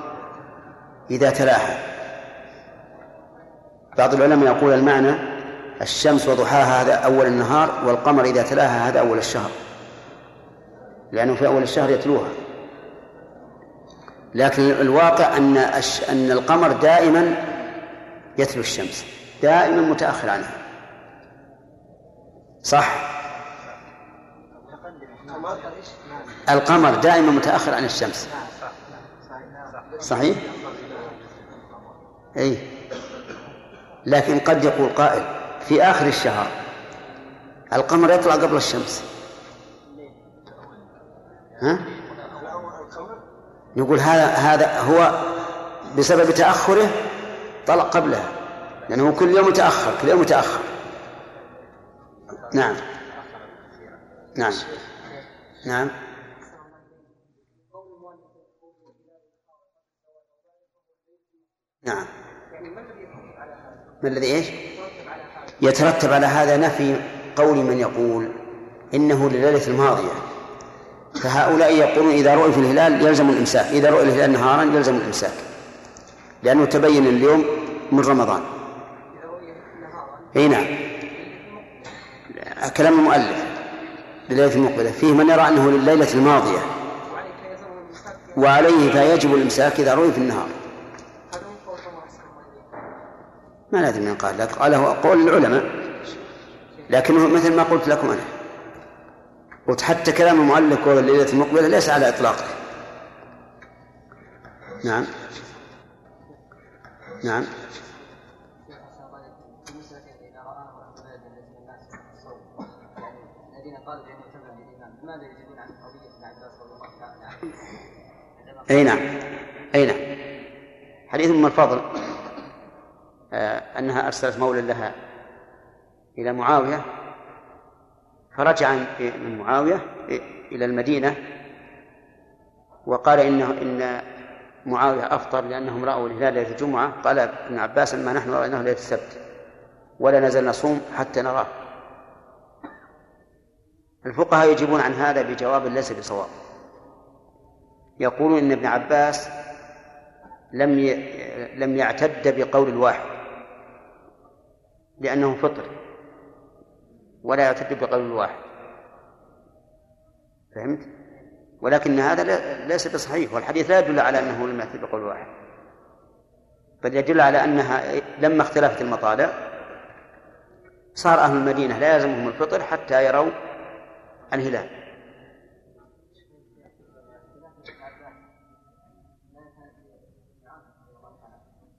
إذا تلاها. بعض العلماء يقول المعنى الشمس وضحاها هذا أول النهار والقمر إذا تلاها هذا أول الشهر. لأنه في أول الشهر يتلوها. لكن الواقع أن أن القمر دائما يتلو الشمس. دائما متأخر عنها. صح؟ القمر دائما متأخر عن الشمس. صحيح؟ أي لكن قد يقول قائل في آخر الشهر. القمر يطلع قبل الشمس. ها؟ نقول هذا هذا هو بسبب تأخره طلع قبلها لأنه كل يوم متأخر كل يوم متأخر. نعم. نعم. نعم. نعم. الذي إيش؟ يترتب على هذا نفي قول من يقول إنه لليلة الماضية. فهؤلاء يقولون إذا رؤي في الهلال يلزم الإمساك إذا رؤي الهلال نهارا يلزم الإمساك. لأنه تبين اليوم من رمضان. إي نعم. كلام المؤلف لليلة المقبلة. فيه من يرى أنه لليلة الماضية. وعليه فيجب الإمساك إذا روي في النهار. ما ندري من قال لك قاله قول العلماء. لكنه مثل ما قلت لكم أنا. قلت حتى كلام المؤلف قول الليلة المقبلة ليس على إطلاقه نعم. نعم. أي نعم. أي نعم. حديث أم الفضل. أنها أرسلت مولا لها إلى معاوية فرجع من معاوية إلى المدينة وقال إنه إن معاوية أفطر لأنهم رأوا الهلال ليلة الجمعة قال ابن عباس ما نحن رأيناه ليلة السبت ولا نزل نصوم حتى نراه. الفقهاء يجيبون عن هذا بجواب ليس بصواب. يقولون إن ابن عباس لم لم يعتد بقول الواحد. لأنه فطر ولا يعتد بقول الواحد فهمت؟ ولكن هذا ليس بصحيح والحديث لا يدل على أنه لم يعتد بقول واحد. بل يدل على أنها لما اختلفت المطالع صار أهل المدينة لا يلزمهم الفطر حتى يروا الهلال.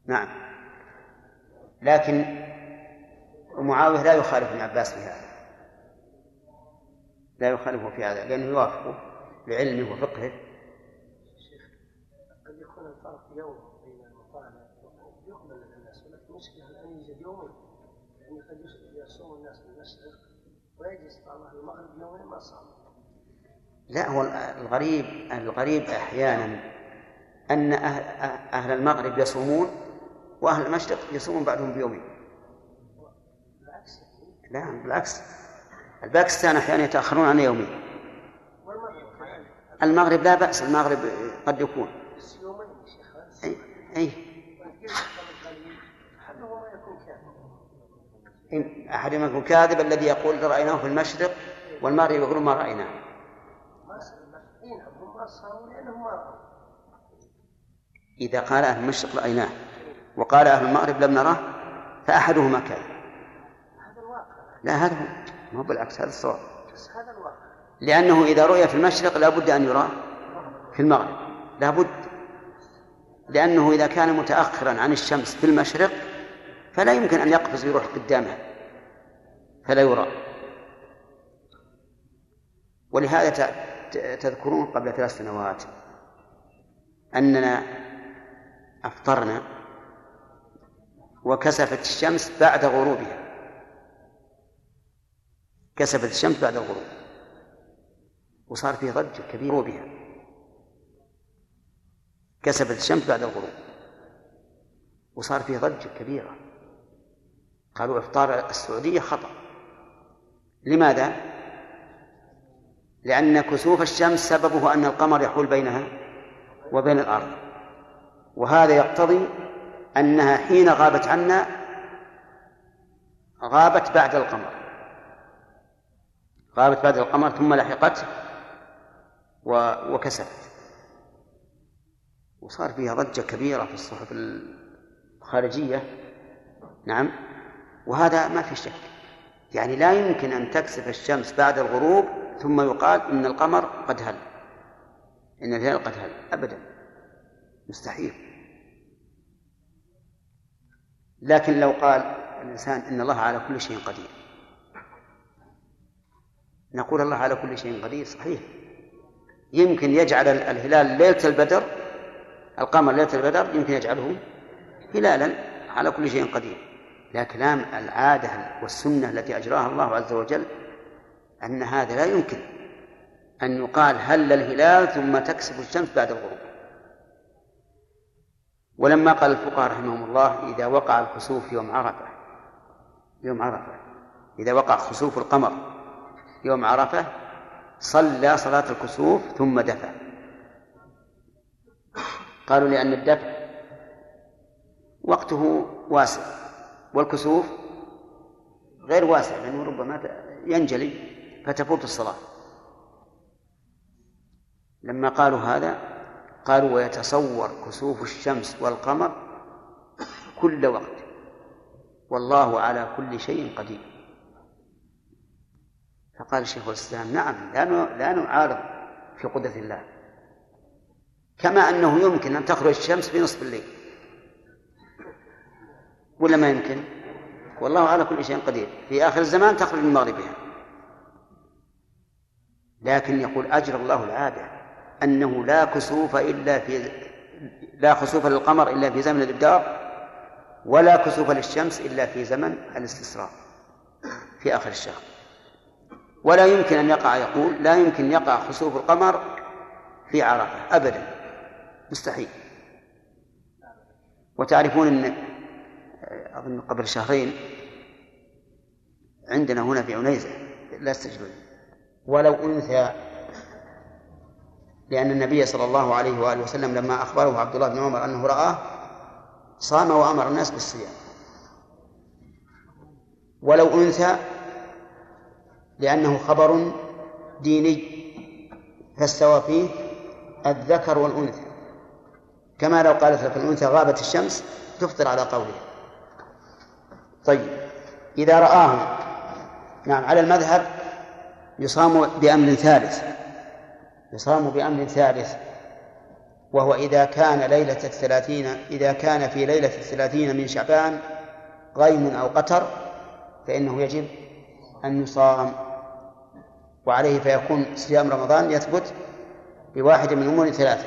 نعم. لكن معاوية لا يخالف ابن عباس في هذا. لا يخالفه في هذا لأنه يوافقه لعلمه وفقهه. قد يكون الفرق يوم بين المطالع يقبل الناس ولكن المشكلة الآن يوجد يومين؟ يعني قد يصوم الناس بالمشرق ويجلس بعض أهل المغرب يومين ما صام. لا هو الغريب الغريب أحيانا أن أهل, أهل المغرب يصومون وأهل المشرق يصومون بعدهم بيومين. لا بالعكس. الباكستان أحيانا يتأخرون عن يومين المغرب لا بأس المغرب قد يكون. أي أي. حله ما يكون إن كاذب الذي يقول رأيناه في المشرق والمغرب يقول ما رأيناه إذا قال أهل المشرق رأيناه وقال أهل المغرب لم نراه فأحدهما كاذب. لا هذا هو. ما هو بالعكس هذا الصواب. بس هذا الواقع. لأنه إذا رؤي في المشرق لا بد أن يرى في المغرب. لا بد لأنه إذا كان متأخرا عن الشمس في المشرق فلا يمكن أن يقفز ويروح قدامها. فلا يرى. ولهذا تذكرون قبل ثلاث سنوات أننا أفطرنا وكسفت الشمس بعد غروبها. كسفت الشمس بعد الغروب. وصار في ضجة كبيرة بها. كسفت الشمس بعد الغروب. وصار في ضجة كبيرة. قالوا إفطار السعودية خطأ. لماذا؟ لأن كسوف الشمس سببه أن القمر يحول بينها وبين الأرض. وهذا يقتضي أنها حين غابت عنا غابت بعد القمر. غابت بعد القمر ثم لحقته و- وكسفت وصار فيها ضجة كبيرة في الصحف الخارجية. نعم. وهذا ما في شك. يعني لا يمكن أن تكسف الشمس بعد الغروب ثم يقال إن القمر قد هل. إن الهلال قد هل. أبدا. مستحيل. لكن لو قال الإنسان إن الله على كل شيء قدير. نقول الله على كل شيء قدير صحيح. يمكن يجعل الهلال ليلة البدر القمر ليلة البدر يمكن يجعله هلالا على كل شيء قدير. لا كلام العادة والسنة التي أجراها الله عز وجل أن هذا لا يمكن. أن يقال هل الهلال ثم تكسف الشمس بعد الغروب. ولما قال الفقهاء رحمهم الله إذا وقع الخسوف يوم عرفة يوم عرفة إذا وقع خسوف القمر يوم عرفة صلى صلاة الكسوف ثم دفع. قالوا لأن الدفع وقته واسع والكسوف غير واسع لأنه ربما ينجلي فتفوت الصلاة. لما قالوا هذا قالوا ويتصور كسوف الشمس والقمر كل وقت. والله على كل شيء قدير. فقال شيخ الإسلام نعم لا لا نعارض في قدرة الله. كما أنه يمكن أن تخرج الشمس في نصف الليل. ولا ما يمكن؟ والله على كل شيء قدير. في آخر الزمان تخرج من مغربها. لكن يقول أجرى الله العادة أنه لا كسوف إلا في لا خسوف للقمر إلا في زمن الإبدار ولا كسوف للشمس إلا في زمن الاستسراء في آخر الشهر. ولا يمكن أن يقع يقول لا يمكن يقع خسوف القمر في عرفة أبدا. مستحيل. وتعرفون أن أظن قبل شهرين عندنا هنا في عنيزة لا استجلون ولو أنثى لأن النبي صلى الله عليه وآله وسلم لما أخبره عبد الله بن عمر أنه رآه صام وأمر الناس بالصيام. ولو أنثى لأنه خبر ديني فاستوى فيه الذكر والأنثى. كما لو قالت لك الأنثى غابت الشمس تفطر على قولها. طيب إذا رآه نعم على المذهب يصام بأمر ثالث. يصام بأمر ثالث وهو إذا كان ليلة الثلاثين إذا كان في ليلة الثلاثين من شعبان غيم أو قتر فإنه يجب أن يصام. وعليه فيكون صيام رمضان يثبت بواحد من أمور ثلاثة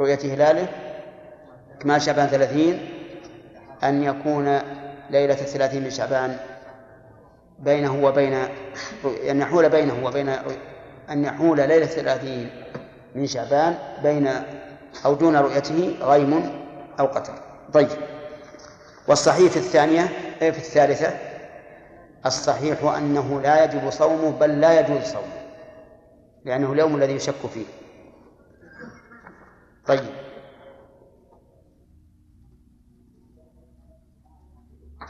رؤية هلاله إكمال شعبان ثلاثين أن يكون ليلة الثلاثين من شعبان بينه وبين أن يحول بينه وبين أن يحول ليلة الثلاثين من شعبان بين أو دون رؤيته غيم أو قتل. طيب. والصحيح في الثانية في الثالثة الصحيح أنه لا يجب صومه بل لا يجوز صومه لأنه اليوم الذي يشك فيه. طيب.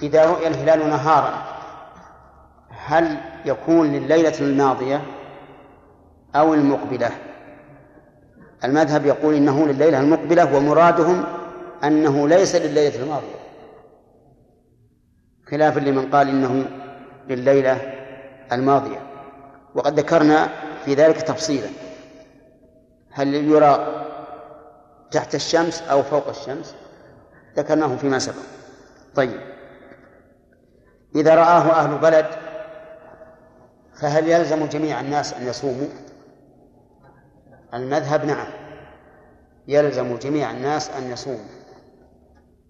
إذا رؤي الهلال نهارا هل يكون لليلة الماضية أو المقبلة؟ المذهب يقول إنه لليلة المقبلة ومرادهم أنه ليس لليلة الماضية. خلافا لمن قال إنه لليلة الماضية. وقد ذكرنا في ذلك تفصيلا. هل يرى تحت الشمس أو فوق الشمس؟ ذكرناه فيما سبق. طيب. إذا رآه أهل بلد فهل يلزم جميع الناس أن يصوموا؟ المذهب نعم. يلزم جميع الناس أن يصوموا.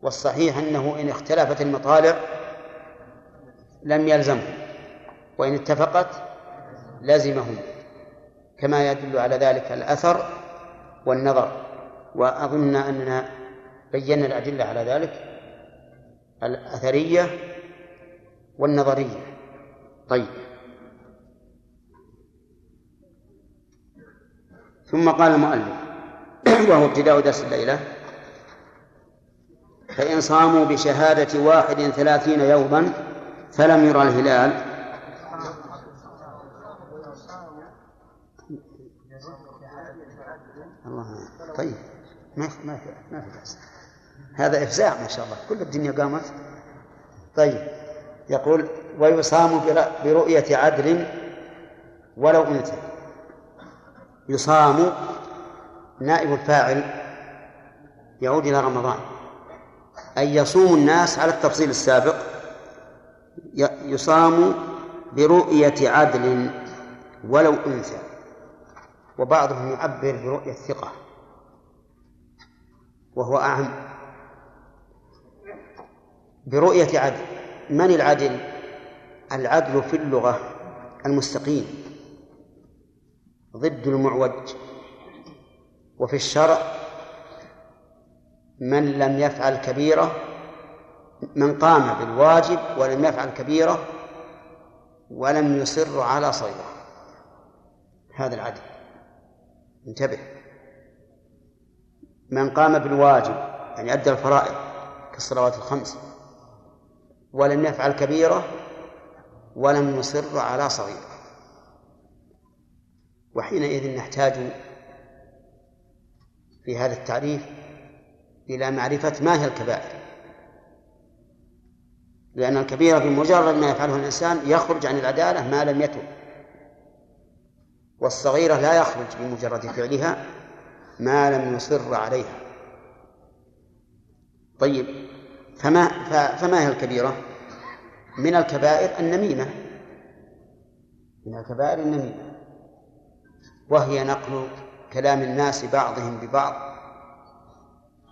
والصحيح أنه إن اختلفت المطالع لم يلزمهم وإن اتفقت لزمهم كما يدل على ذلك الأثر والنظر. وأظن أننا بينا الأدلة على ذلك الأثرية والنظرية. طيب. ثم قال المؤلف وهو ابتداء درس الليلة فإن صاموا بشهادة واحد ثلاثين يوما فلم يرى الهلال. الله طيب. ما في ما في ما في بأس. هذا إفزاع ما شاء الله. كل الدنيا قامت. طيب. يقول ويصام برؤية عدل ولو أنثى. يصام نائب الفاعل يعود إلى رمضان. أي يصوم الناس على التفصيل السابق. يصام برؤية عدل ولو أنثى. وبعضهم يعبر برؤية ثقة. وهو أعم برؤية عدل. من العدل؟ العدل في اللغة المستقيم. ضد المعوج. وفي الشرع من لم يفعل كبيرة من قام بالواجب ولم يفعل كبيرة ولم يصر على صغيرة هذا العدل. انتبه. من قام بالواجب يعني أدى الفرائض كالصلوات الخمس ولم يفعل كبيرة ولم يصر على صغيرة. وحينئذ نحتاج في هذا التعريف إلى معرفة ما هي الكبائر. لأن الكبيرة بمجرد ما يفعله الإنسان يخرج عن العدالة ما لم يتب. والصغيرة لا يخرج بمجرد فعلها ما لم يصر عليها. طيب فما فما هي الكبيرة؟ من الكبائر النميمة. من الكبائر النميمة. وهي نقل كلام الناس بعضهم ببعض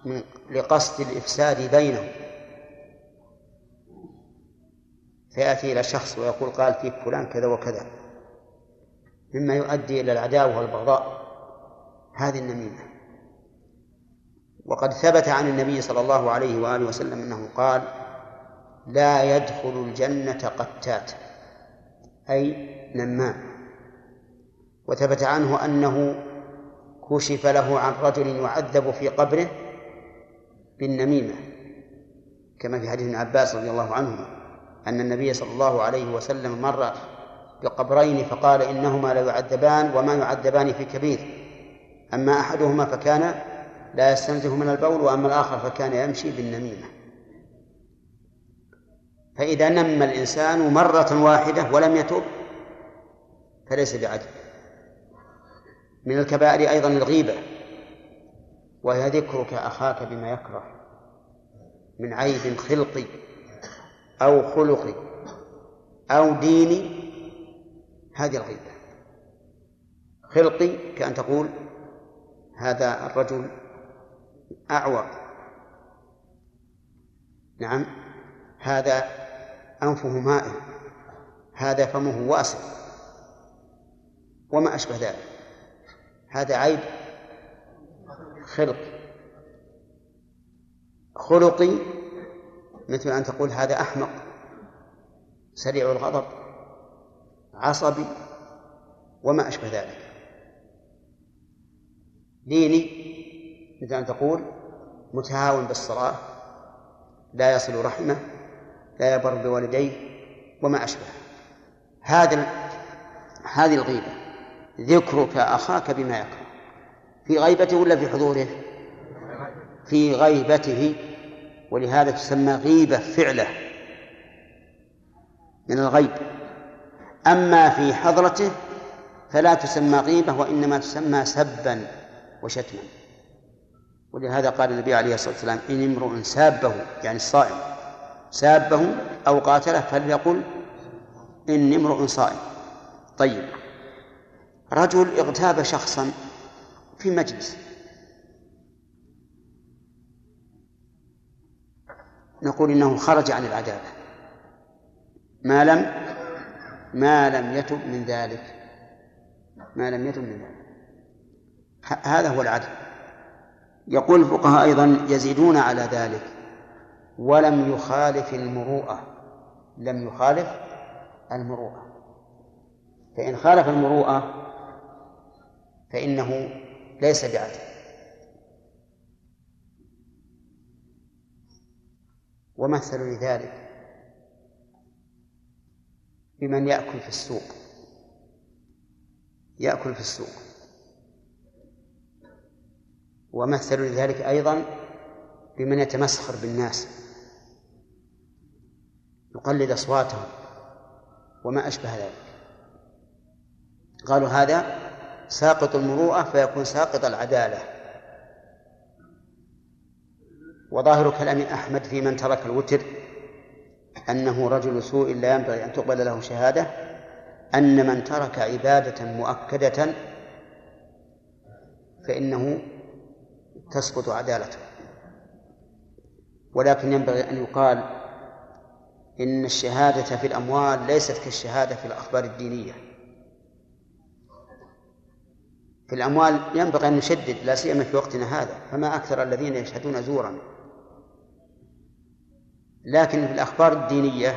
من لقصد الإفساد بينهم. فيأتي إلى شخص ويقول قال فيك فلان كذا وكذا. مما يؤدي إلى العداوة والبغضاء. هذه النميمة. وقد ثبت عن النبي صلى الله عليه وآله وسلم أنه قال لا يدخل الجنة قتات. أي نمام. وثبت عنه أنه كشف له عن رجل يعذب في قبره بالنميمة كما في حديث ابن عباس رضي الله عنهما. أن النبي صلى الله عليه وسلم مر بقبرين فقال إنهما لا يعذبان وما يعذبان في كبير. أما أحدهما فكان لا يستنزه من البول وأما الآخر فكان يمشي بالنميمة. فإذا نم الإنسان مرة واحدة ولم يتب فليس بعدل من الكبائر أيضا الغيبة وهي ذكرك أخاك بما يكره من عيب خلقي. أو خلقي أو ديني هذه الغيبة. خلقي كأن تقول هذا الرجل أعور. نعم هذا أنفه مائل هذا فمه واسع وما أشبه ذلك. هذا عيب خلق خلقي مثل أن تقول هذا أحمق سريع الغضب عصبي وما أشبه ذلك. ديني مثل أن تقول متهاون بالصلاة لا يصل رحمة لا يبر بوالديه وما أشبه هذا هذه الغيبة. ذكرك أخاك بما يكره. في غيبته ولا في حضوره؟ في غيبته. ولهذا تسمى غيبة فعلة من الغيب. أما في حضرته فلا تسمى غيبة وإنما تسمى سبا وشتما. ولهذا قال النبي عليه الصلاة والسلام إن امرؤ سابه يعني الصائم سابه أو قاتله فليقل إني امرؤ صائم. طيب رجل اغتاب شخصا في مجلس نقول إنه خرج عن العدالة. ما لم ما لم يتب من ذلك. ما لم يتب من ذلك. هذا هو العدل. يقول الفقهاء أيضا يزيدون على ذلك. ولم يخالف المروءة. لم يخالف المروءة. فإن خالف المروءة فإنه ليس بعدل. ومثل لذلك بمن يأكل في السوق. يأكل في السوق. ومثل لذلك أيضا بمن يتمسخر بالناس. يقلد أصواتهم وما أشبه ذلك. قالوا هذا ساقط المروءة فيكون ساقط العدالة. وظاهر كلام أحمد في من ترك الوتر أنه رجل سوء لا ينبغي أن تقبل له شهادة أن من ترك عبادة مؤكدة فإنه تسقط عدالته. ولكن ينبغي أن يقال إن الشهادة في الأموال ليست كالشهادة في الأخبار الدينية. في الأموال ينبغي أن نشدد لا سيما في وقتنا هذا فما أكثر الذين يشهدون زورا. لكن في الأخبار الدينية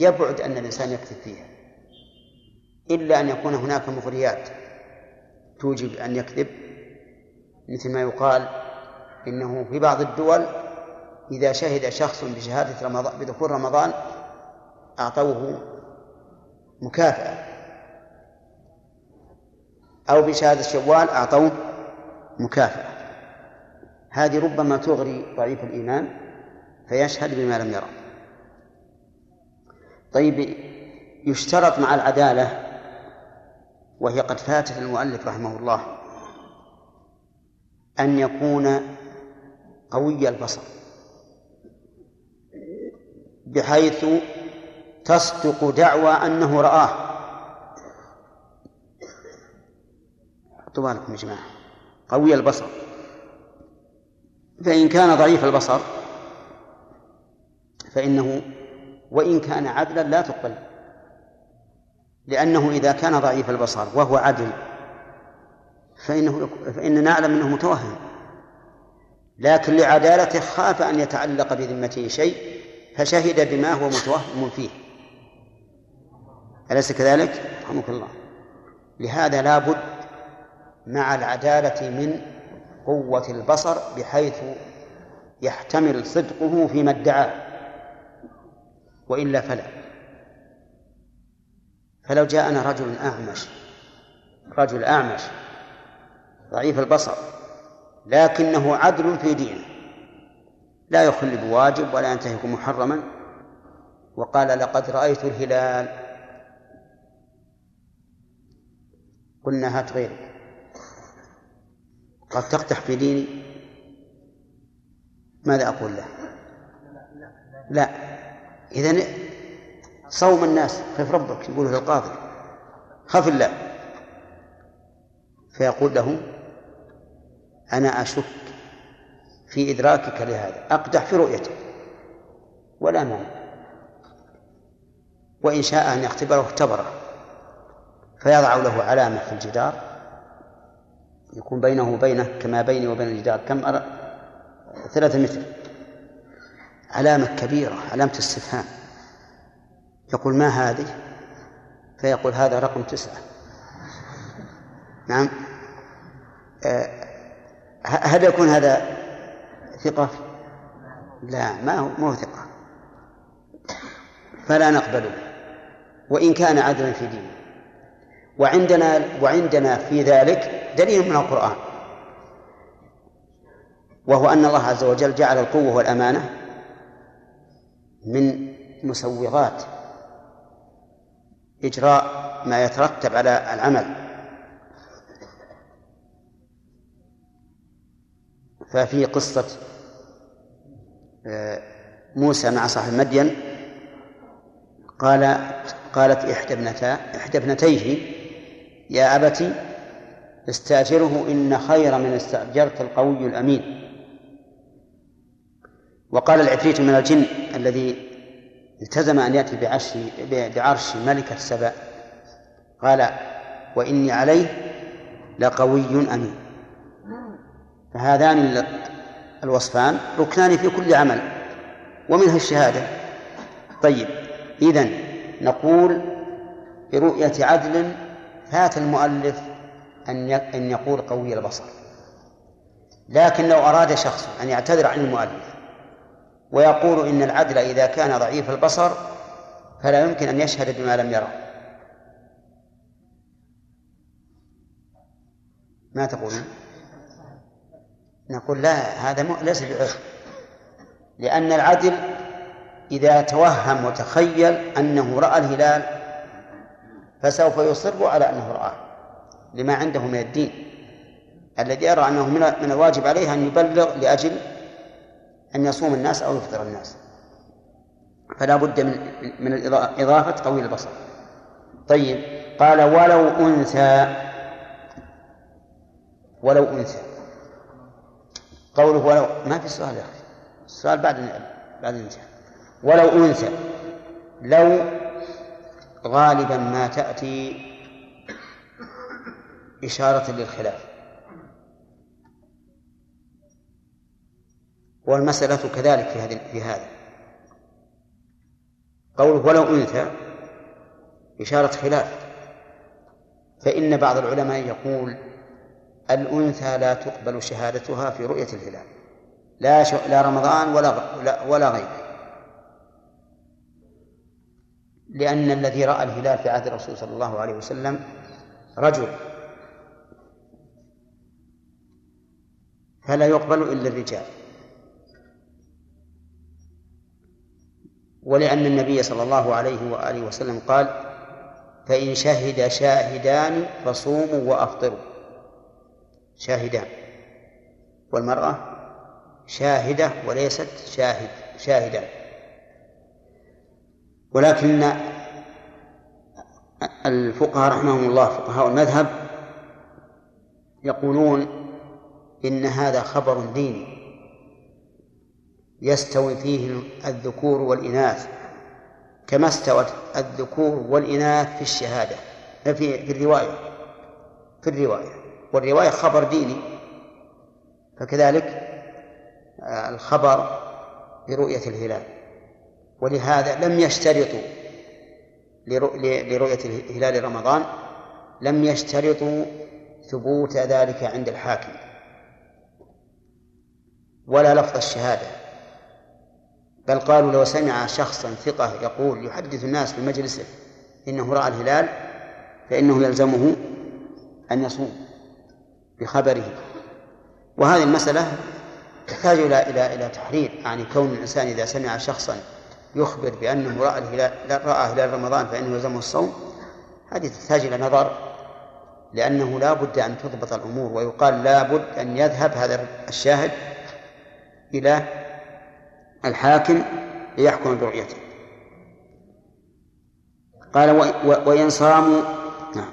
يبعد أن الإنسان يكذب فيها إلا أن يكون هناك مغريات توجب أن يكذب مثل ما يقال إنه في بعض الدول إذا شهد شخص بشهادة رمضان بدخول رمضان أعطوه مكافأة أو بشهادة شوال أعطوه مكافأة. هذه ربما تغري ضعيف الإيمان فيشهد بما لم يرى طيب يشترط مع العدالة وهي قد فاتت المؤلف رحمه الله أن يكون قوي البصر بحيث تصدق دعوى أنه رآه. حطوا بالكم يا جماعة. قوي البصر. فإن كان ضعيف البصر فإنه وإن كان عدلا لا تقبل لأنه إذا كان ضعيف البصر وهو عدل فإنه فإننا نعلم أنه متوهم. لكن لعدالته خاف أن يتعلق بذمته شيء فشهد بما هو متوهم فيه. أليس كذلك؟ رحمك الله. لهذا لا بد مع العدالة من قوة البصر بحيث يحتمل صدقه فيما ادعاه وإلا فلا. فلو جاءنا رجل أعمش رجل أعمش ضعيف البصر لكنه عدل في دينه لا يخل بواجب ولا ينتهك محرما وقال لقد رأيت الهلال. قلنا هات غيرك قد تقتح في ديني؟ ماذا أقول له؟ لا. إذا صوم الناس خف ربك يقول للقاضي خف الله. فيقول له أنا أشك في إدراكك لهذا أقدح في رؤيتك ولا مانع وإن شاء أن يختبره اختبره. فيضع له علامة في الجدار يكون بينه وبينه كما بيني وبين الجدار. كم أرى؟ ثلاثة متر. علامة كبيرة علامة استفهام. يقول ما هذه؟ فيقول هذا رقم تسعة. نعم. أه هل يكون هذا ثقة؟ لا ما هو ما هو ثقة. فلا نقبله وإن كان عدلا في دينه. وعندنا وعندنا في ذلك دليل من القرآن. وهو أن الله عز وجل جعل القوة والأمانة من مسوغات إجراء ما يترتب على العمل. ففي قصة آه، موسى مع صاحب مدين قال قالت إحدى ابنتا إحدى ابنتيه يا أبت استأجره إن خير من استأجرت القوي الأمين. وقال العفريت من الجن الذي التزم أن يأتي بعرش بعرش ملكة سبأ قال وإني عليه لقوي أمين. فهذان الوصفان ركنان في كل عمل ومنها الشهادة. طيب إذن نقول برؤية عدل فات المؤلف أن أن يقول قوي البصر. لكن لو أراد شخص أن يعتذر عن المؤلف ويقول إن العدل إذا كان ضعيف البصر فلا يمكن أن يشهد بما لم يرى ما تقولون؟ نقول لا هذا ليس بعذر لأن العدل إذا توهم وتخيل أنه رأى الهلال فسوف يصر على أنه رآه لما عنده من الدين. الذي يرى أنه من الواجب عليه أن يبلغ لأجل أن يصوم الناس أو يفطر الناس. فلا بد من من إضافة طويل البصر. طيب قال ولو أنثى. ولو أنثى. قوله ولو ما في سؤال يا أخي. السؤال بعد بعد الانتهاء. ولو أنثى. لو غالبا ما تأتي إشارة للخلاف. والمسألة كذلك في هذه في هذا. قوله ولو أنثى إشارة خلاف. فإن بعض العلماء يقول الأنثى لا تقبل شهادتها في رؤية الهلال. لا ش... لا رمضان ولا ولا غيره. لأن الذي رأى الهلال في عهد الرسول صلى الله عليه وسلم رجل. فلا يقبل إلا الرجال. ولأن النبي صلى الله عليه وآله وسلم قال فإن شهد شاهدان فصوموا وأفطروا. شاهدان. والمرأة شاهدة وليست شاهد شاهدا ولكن الفقهاء رحمهم الله فقهاء المذهب يقولون إن هذا خبر ديني. يستوي فيه الذكور والإناث كما استوت الذكور والإناث في الشهادة في في الرواية في الرواية والرواية خبر ديني. فكذلك آه، الخبر برؤية الهلال ولهذا لم يشترطوا لرؤية هلال رمضان لم يشترطوا ثبوت ذلك عند الحاكم ولا لفظ الشهادة. بل قالوا لو سمع شخصا ثقة يقول يحدث الناس في مجلسه إنه رأى الهلال فإنه يلزمه أن يصوم بخبره. وهذه المسألة تحتاج إلى إلى إلى تحرير يعني كون الإنسان إذا سمع شخصا يخبر بأنه رأى الهلال رأى هلال رمضان فإنه يلزمه الصوم. هذه تحتاج إلى نظر لأنه لا بد أن تضبط الأمور ويقال لا بد أن يذهب هذا الشاهد إلى الحاكم ليحكم برؤيته. قال وإن صاموا نعم.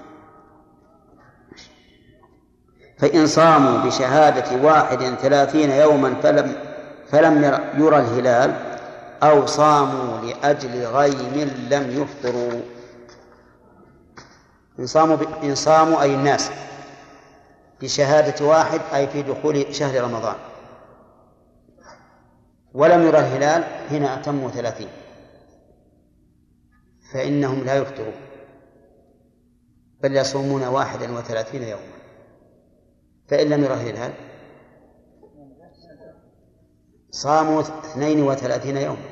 فإن صاموا بشهادة واحد ثلاثين يوما فلم فلم يرى الهلال أو صاموا لأجل غيم لم يفطروا. إن صاموا. إن صاموا أي الناس بشهادة واحد أي في دخول شهر رمضان. ولم يرى الهلال هنا أتموا ثلاثين. فإنهم لا يفطرون. بل يصومون واحدا وثلاثين يوما. فإن لم يرى الهلال صاموا اثنين وثلاثين يوما.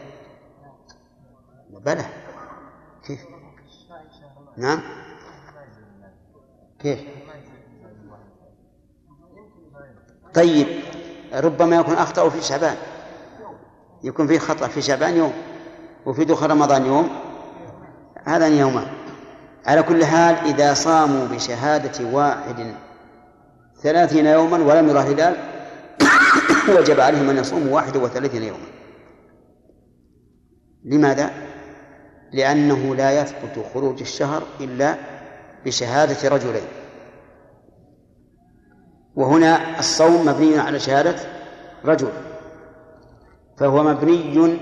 بلى. كيف؟ نعم. كيف؟ طيب ربما يكون أخطأوا في شعبان. يكون فيه خطأ في شعبان يوم وفي دخول رمضان يوم؟ هذا يومان. على كل حال إذا صاموا بشهادة واحد ثلاثين يوما ولم يرى الهلال وجب عليهم أن يصوموا واحد وثلاثين يوما. لماذا؟ لأنه لا يثبت خروج الشهر إلا بشهادة رجلين. وهنا الصوم مبني على شهادة رجل. فهو مبني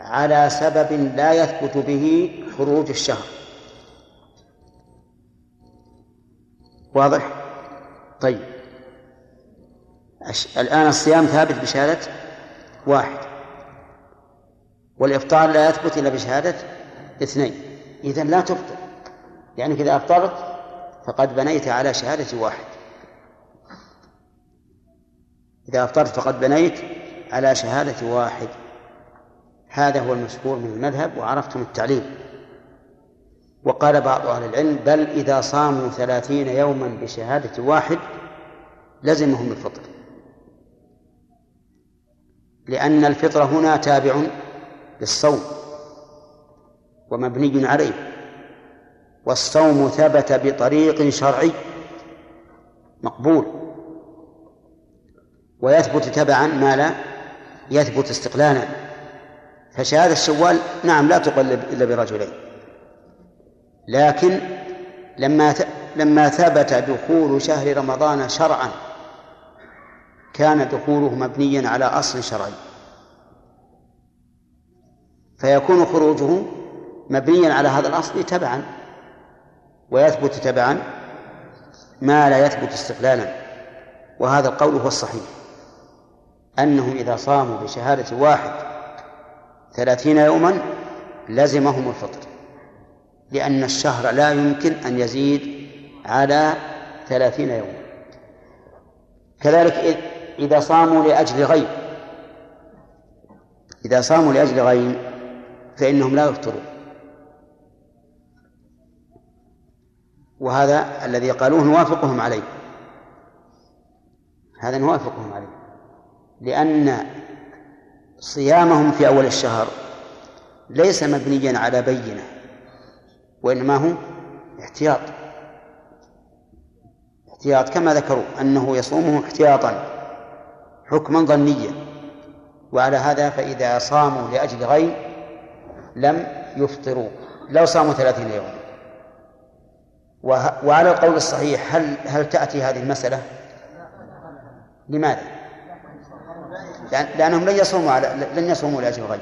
على سبب لا يثبت به خروج الشهر. واضح؟ طيب. الآن الصيام ثابت بشهادة واحد. والإفطار لا يثبت إلا بشهادة اثنين. إذا لا تفطر. يعني إذا أفطرت فقد بنيت على شهادة واحد. إذا أفطرت فقد بنيت على شهادة واحد. هذا هو المشهور من المذهب وعرفتم التعليل. وقال بعض أهل العلم بل إذا صاموا ثلاثين يوما بشهادة واحد لزمهم الفطر. لأن الفطر هنا تابع للصوم ومبني عليه. والصوم ثبت بطريق شرعي مقبول. ويثبت تبعا ما لا يثبت استقلالا. فشهادة الشوال نعم لا تقلب إلا برجلين. لكن لما لما ثبت دخول شهر رمضان شرعا كان دخوله مبنيا على أصل شرعي. فيكون خروجه مبنيا على هذا الأصل تبعا ويثبت تبعا ما لا يثبت استقلالا. وهذا القول هو الصحيح. أنهم إذا صاموا بشهادة واحد ثلاثين يوما لزمهم الفطر لأن الشهر لا يمكن أن يزيد على ثلاثين يوما. كذلك إذا صاموا لأجل غيب إذا صاموا لأجل غيب فإنهم لا يفطرون. وهذا الذي قالوه نوافقهم عليه هذا نوافقهم عليه. لأن صيامهم في أول الشهر ليس مبنيا على بينة وإنما هو احتياط احتياط كما ذكروا أنه يصومه احتياطا حكما ظنيا وعلى هذا فإذا صاموا لأجل غير لم يفطروا لو صاموا ثلاثين يوما وعلى القول الصحيح هل هل تأتي هذه المسألة؟ لماذا؟ لأنهم لن يصوموا على لن يصوموا لأجل الغيب.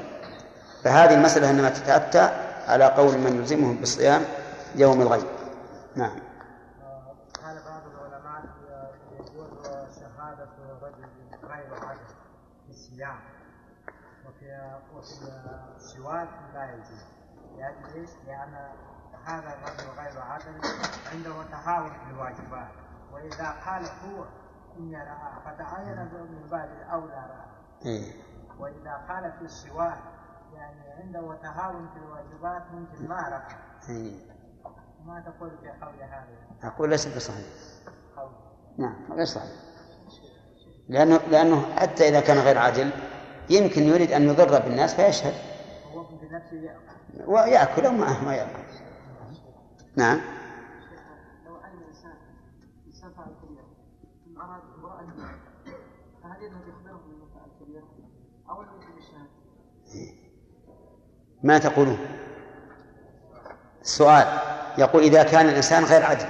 فهذه المسألة إنما تتأتى على قول من يلزمهم بالصيام يوم الغيب. نعم. قال بعض العلماء يجوز شهادة رجل غير عدل في الصيام وفي وفي السواك لا يجوز؟ لأجل إيش؟ لأن هذا الرجل غير عدل عنده تهاون في الواجبات. وإذا قال هو إني رأى فتعين من باب الأولى إيه. وإذا قال في السواك يعني عنده تهاون في الواجبات ممكن ما رأى إيه. ما تقول في قول هذا؟ أقول ليس بصحيح. قول. نعم غير صحيح. لأنه لأنه حتى إذا كان غير عادل يمكن يريد أن يضر بالناس فيشهد. هو بنفسه يأكل. ويأكل أو ما ما يأكل. نعم. لو الإنسان انسان فعل كبيره ثم اراد امراه فهل يذهب يخبره انه فعل كبيره أو لا يجب الشهاده؟ ما تقولون؟ السؤال يقول إذا كان الإنسان غير عدل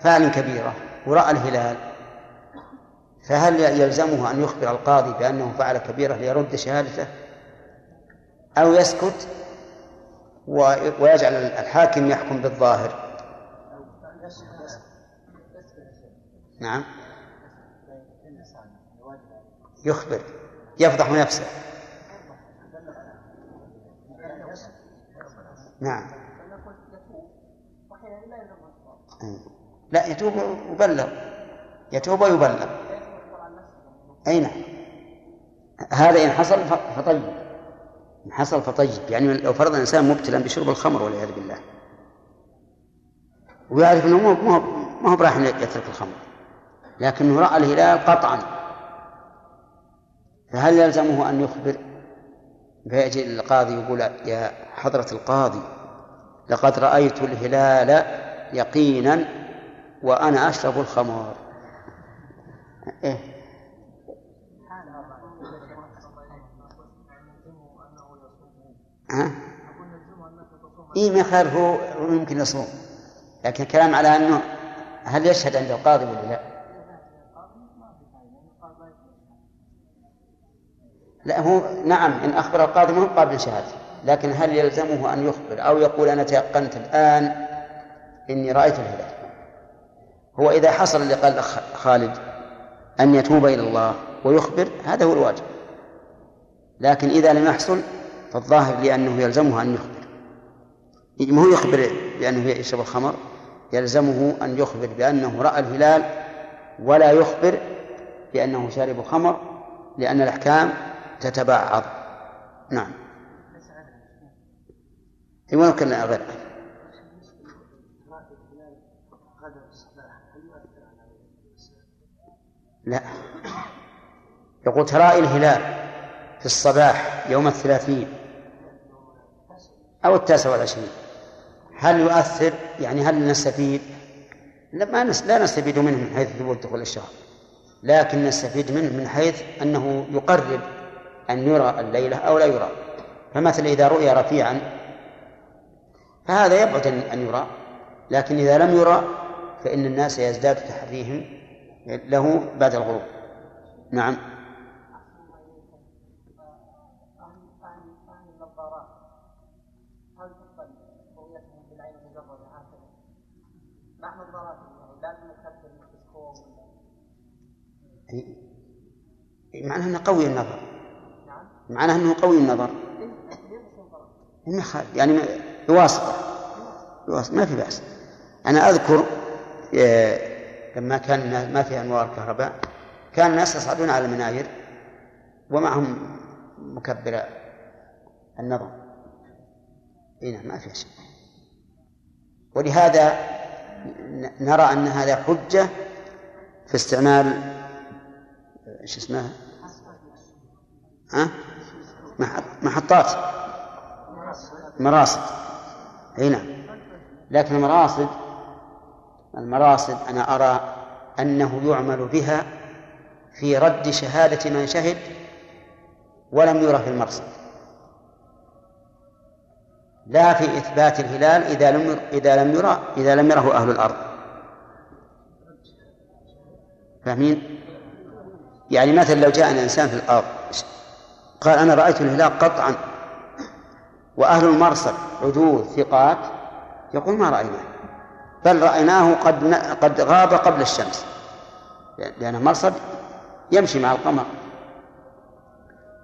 فعل كبيرة ورأى الهلال فهل يلزمه أن يخبر القاضي بأنه فعل كبيرة ليرد شهادته؟ أو يسكت ويجعل الحاكم يحكم بالظاهر؟ نعم. يخبر. يفضح نفسه. نعم. لا يتوب ويبلغ. يتوب ويبلغ. أي نعم. هذا إن حصل فطيب. إن حصل فطيب. يعني لو فرض الإنسان مبتلا بشرب الخمر والعياذ بالله. ويعرف أنه ما هو ما هو براح يترك الخمر. لكنه رأى الهلال قطعا. فهل يلزمه أن يخبر فيأتي القاضي يقول يا حضرة القاضي لقد رأيت الهلال يقينا وأنا أشرب الخمر إيه؟ ها؟ إيه ما يخالف هو يمكن يصوم لكن الكلام على أنه هل يشهد عند القاضي ولا لا؟ لا هو نعم إن أخبر القاضي ما هو قابل شهادة لكن هل يلزمه أن يخبر أو يقول أنا تيقنت الآن إني رأيت الهلال هو إذا حصل اللي قال خالد أن يتوب إلى الله ويخبر هذا هو الواجب. لكن إذا لم يحصل فالظاهر لأنه يلزمه أن يخبر. ما هو يخبر بأنه يشرب الخمر؟ يلزمه أن يخبر بأنه رأى الهلال ولا يخبر بأنه شارب خمر لأن الأحكام تتبعض نعم. اي ولو كان غير. لا. يقول ترائي الهلال في الصباح يوم الثلاثين أو التاسع والعشرين. هل يؤثر؟ يعني هل نستفيد؟ لا ما نس... لا نستفيد منه من حيث ثبوت دخول الشهر. لكن نستفيد منه من حيث أنه يقرب أن يرى الليلة أو لا يرى. فمثلا إذا رؤي رفيعا فهذا يبعد أن يرى لكن إذا لم يرى فإن الناس يزداد تحريهم له بعد الغروب. نعم. معناه أنه قوي النظر. معناه إنه قوي النظر. ما يعني بواسطة. بواسطة. ما في بأس. أنا أذكر لما كان ما في أنوار كهرباء كان الناس يصعدون على المناير ومعهم مكبر النظر. إي نعم ما في شيء ولهذا نرى أن هذا حجة في استعمال إيش اسمها؟ ها؟ محطات. مراصد. أي نعم. لكن المراصد المراصد أنا أرى أنه يعمل بها في رد شهادة من شهد ولم يرى في المرصد. لا في إثبات الهلال إذا لم إذا لم يرى إذا لم يره أهل الأرض. فاهمين؟ يعني مثلا لو جاء إنسان في الأرض قال أنا رأيت الهلال قطعا وأهل المرصد عدول ثقات. يقول ما رأيناه بل رأيناه قد قد غاب قبل الشمس لأنه مرصد يمشي مع القمر.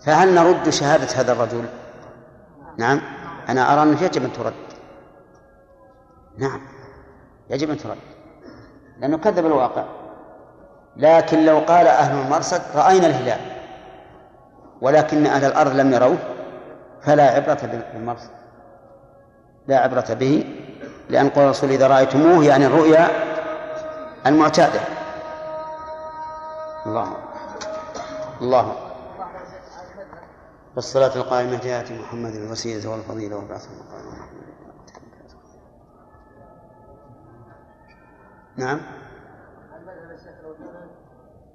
فهل نرد شهادة هذا الرجل؟ نعم. أنا أرى أنه يجب أن ترد. نعم يجب أن ترد لأنه كذب الواقع. لكن لو قال أهل المرصد رأينا الهلال. ولكن أهل الأرض لم يروه فلا عبرة بالمرصد لا عبرة به لأن قول الرسول إذا رأيتموه يعني الرؤيا المعتادة. الله الله والصلاة القائمة آت محمد الوسيلة والفضيلة والبعث المقام. نعم.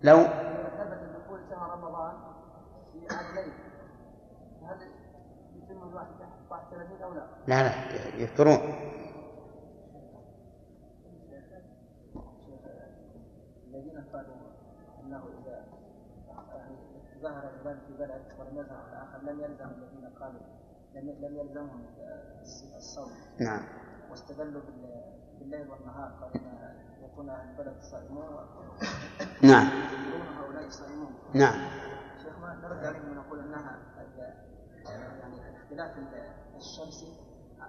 لو لو ثبت دخول شهر رمضان في عدلين هل يتم الواحد 31 أو لا؟ لا لا يفطرون الذين قالوا انه اذا ظهر الهلال في بلد ولم يظهر الآخر لم يلزم الذين قالوا لم لم يلزمهم الصوم نعم. واستدلوا بال- بالليل والنهار ان يكون أهل البلد صائمون نعم. هؤلاء صائمون نعم. نرد عليهم ونقول إنها يعني الاختلاف الشمسي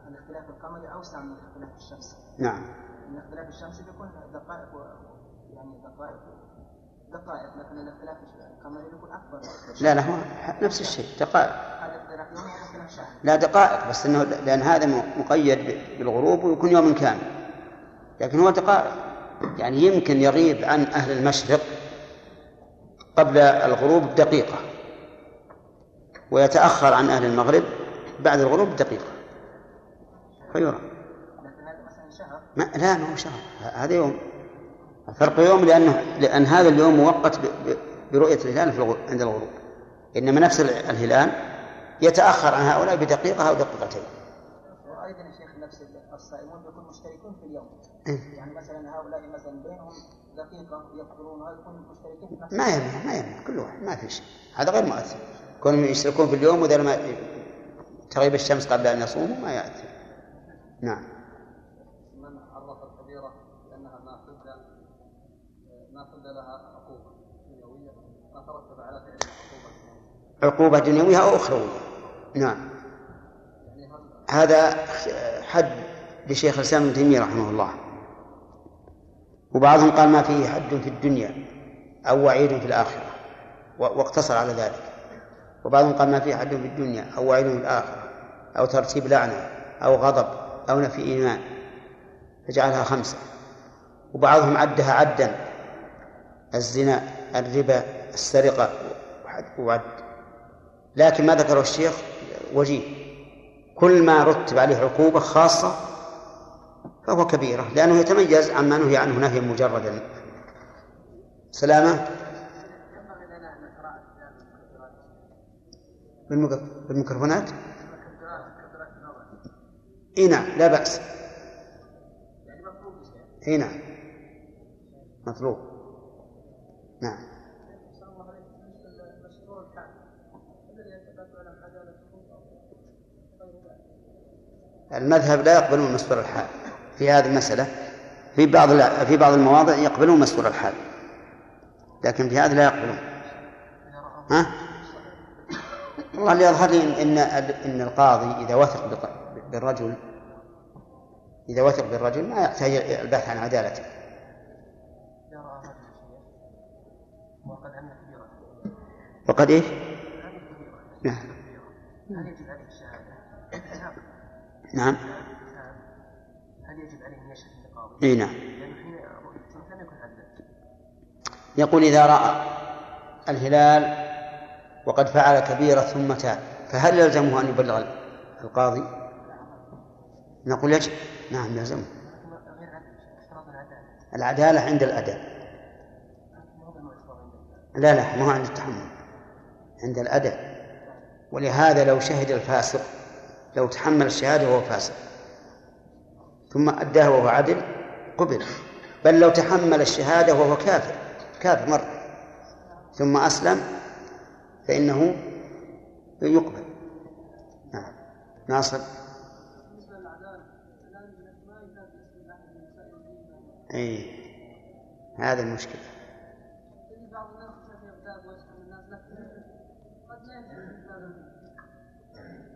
الاختلاف القمري أوسع من الاختلاف الشمسي نعم. الاختلاف الشمسي بيكون دقائق و... يعني دقائق دقائق لكن الاختلاف القمري بيكون أكبر. لا لا هو نفس الشيء دقائق. هذا اختلاف يوم وهذا اختلاف لا دقائق بس إنه لأن هذا مقيد بالغروب ويكون يوم كامل. لكن هو دقائق. يعني يمكن يغيب عن أهل المشرق قبل الغروب بدقيقه ويتأخر عن أهل المغرب بعد الغروب بدقيقه فيرى. لكن هذا مثلا شهر ما لا ما هو شهر. هذا يوم. فرق يوم لأنه لأن هذا اليوم موقت ب- ب- برؤية الهلال في عند الغروب. إنما نفس الهلال يتأخر عن هؤلاء بدقيقة أو دقيقتين. وأيضا يا شيخ نفس الصائمون بيكونوا مشتركون في اليوم. إيه. يعني مثلا هؤلاء مثلا بينهم مشتركين ما يمنع ما يمنع كل واحد ما في شيء. هذا غير مؤثر. كونهم يشتركون في اليوم واذا ما تغيب الشمس قبل أن يصوموا ما يأثر نعم. من عرف الكبيرة بأنها ما حد ما حد لها عقوبة دنيوية ما ترتب على فعل عقوبة دنيوية. أو أخروية. نعم. يعني هذا حد لشيخ الإسلام ابن تيمية رحمه الله. وبعضهم قال ما فيه حد في الدنيا أو وعيد في الآخرة. واقتصر على ذلك. وبعضهم قال ما فيه حد في الدنيا أو وعيد في الآخرة أو ترتيب لعنة أو غضب أو نفي إيمان. فجعلها خمسة. وبعضهم عدها عدا. الزنا الربا السرقة وعد. لكن ما ذكره الشيخ وجيه. كل ما رتب عليه عقوبة خاصة فهو كبيرة لأنه يتميز عما نهي عنه نهيا مجردا. سلامة؟ بالميكروفونات إي نعم لا بأس. إي نعم. مطلوب. نعم. المذهب لا يقبلون مسطور الحال. في هذه المسألة في بعض في بعض المواضع يقبلون مسطور الحال لكن في هذا لا يقبلون ها؟ والله اللي يظهر لي ان إن القاضي إذا وثق بالرجل إذا وثق بالرجل ما يحتاج البحث عن عدالته وقد إيش؟ هذه نعم نعم. هل يجب عليه أن يشهد للقاضي؟ إي نعم. يقول إذا رأى الهلال وقد فعل كبيرة ثم تاب فهل يلزمه أن يبلغ القاضي؟ نقول يجب. نعم يلزمه. العدالة عند الأداء. لا لا ما هو عند التحمل. عند الأداء. ولهذا لو شهد الفاسق لو تحمل الشهادة وهو فاسق ثم أداها وهو عدل قبل بل لو تحمل الشهادة وهو كافر كافر مرة. ثم أسلم فإنه يقبل. نعم. ناصر. أي هذا المشكلة.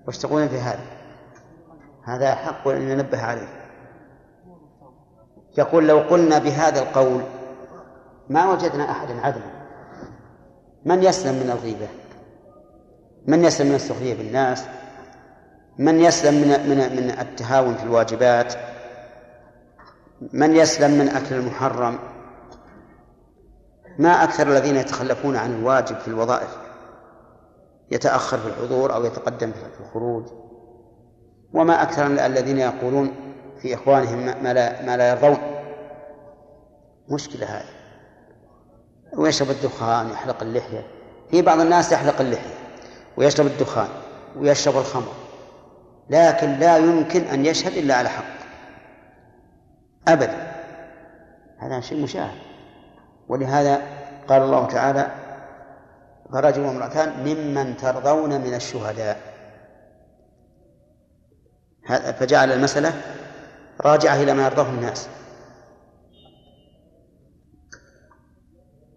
وش تقولون في هذا؟ هذا حق أن ننبه عليه. يقول لو قلنا بهذا القول ما وجدنا أحدا عدلا. من يسلم من الغيبة؟ من يسلم من السخرية بالناس؟ من يسلم من من من التهاون في الواجبات؟ من يسلم من أكل المحرم؟ ما أكثر الذين يتخلفون عن الواجب في الوظائف؟ يتأخر في الحضور أو يتقدم في الخروج؟ وما أكثر الذين يقولون في إخوانهم ما لا, ما لا يرضون. مشكلة هذه. ويشرب الدخان يحلق اللحية. في بعض الناس يحلق اللحية ويشرب الدخان ويشرب الخمر لكن لا يمكن أن يشهد إلا على حق. أبدا. هذا شيء مشاهد. ولهذا قال الله تعالى فرجل وامرأتان ممن ترضون من الشهداء. فجعل المسألة راجعة إلى ما يرضاه الناس.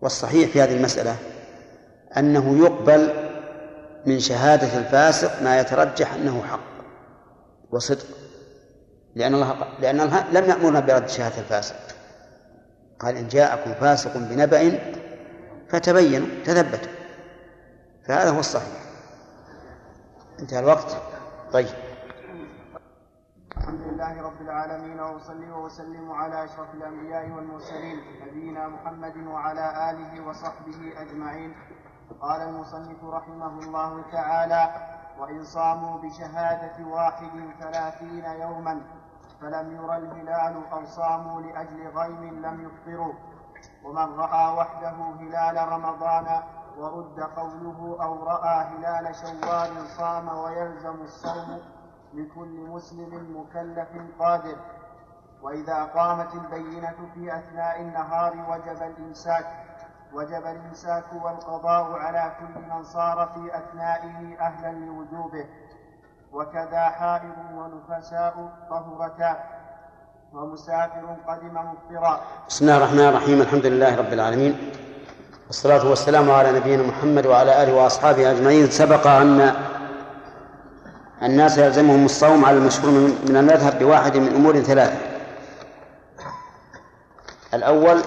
والصحيح في هذه المسألة أنه يقبل من شهادة الفاسق ما يترجح أنه حق وصدق لأن الله لأن الله لم يأمرنا برد شهادة الفاسق. قال إن جاءكم فاسق بنبأ فتبينوا تثبتوا. فهذا هو الصحيح. انتهى الوقت. طيب. لله رب العالمين وأصلي وأسلم على أشرف الأنبياء والمرسلين نبينا محمد وعلى آله وصحبه أجمعين. قال المصنف رحمه الله تعالى وإن صاموا بشهادة واحد ثلاثين يوما فلم يرى الهلال أو صاموا لأجل غيم لم يفطروا. ومن رأى وحده هلال رمضان ورد قوله أو رأى هلال شوال صام ويلزم الصوم لكل مسلم مكلف قادر. وإذا قامت البينة في أثناء النهار وجب الإمساك وجب الإمساك والقضاء على كل من صار في أثنائه أهلا لوجوبه. وكذا حائض ونفساء طهرتا. ومسافر قدم مفطرا. بسم الله الرحمن الرحيم الحمد لله رب العالمين. والصلاة والسلام على نبينا محمد وعلى آله وأصحابه أجمعين. سبق أن الناس يلزمهم الصوم على المشهور من المذهب بواحد من أمور ثلاثة. الأول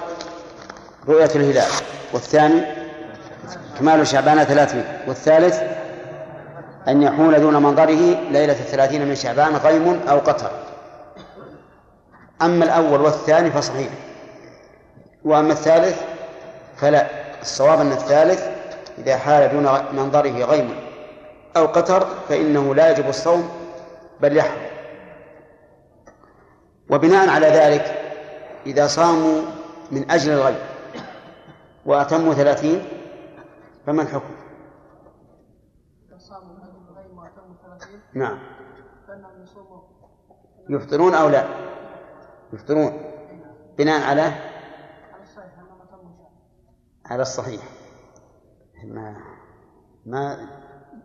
رؤية الهلال والثاني كمال شعبان ثلاثين والثالث أن يحول دون منظره ليلة الثلاثين من شعبان غيم أو قطر. أما الأول والثاني فصحيح. وأما الثالث فلا الصواب أن الثالث إذا حال دون منظره غيم. أو قتر فإنه لا يجب الصوم بل يحرم. وبناء على ذلك إذا صاموا من أجل الغيب وأتموا ثلاثين فما الحكم؟ نعم. يفطرون أو لا؟ يفطرون. بناء على؟ على الصحيح. ما ما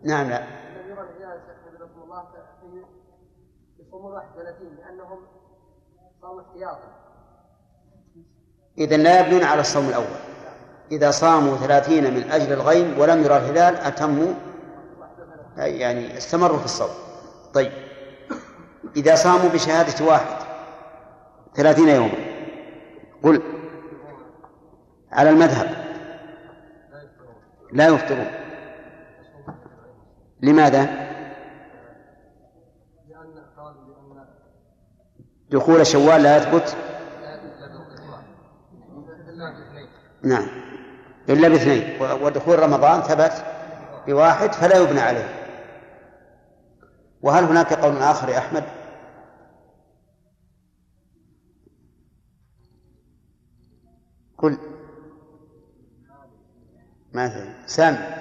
نعم لا. لم يرى الهلال شيخ الله في يصومون 31 لأنهم صاموا احتياطا. إذا لا يبنون على الصوم الأول. إذا صاموا ثلاثين من أجل الغيم ولم يرى الهلال أتموا يعني استمروا في الصوم. طيب. إذا صاموا بشهادة واحد ثلاثين يوما قل على المذهب. لا يفطرون. لماذا؟ دخول شوال لا يثبت؟ نعم. إلا باثنين. ودخول رمضان ثبت بواحد فلا يبنى عليه. وهل هناك قول آخر يا أحمد؟ قل. ماذا سامي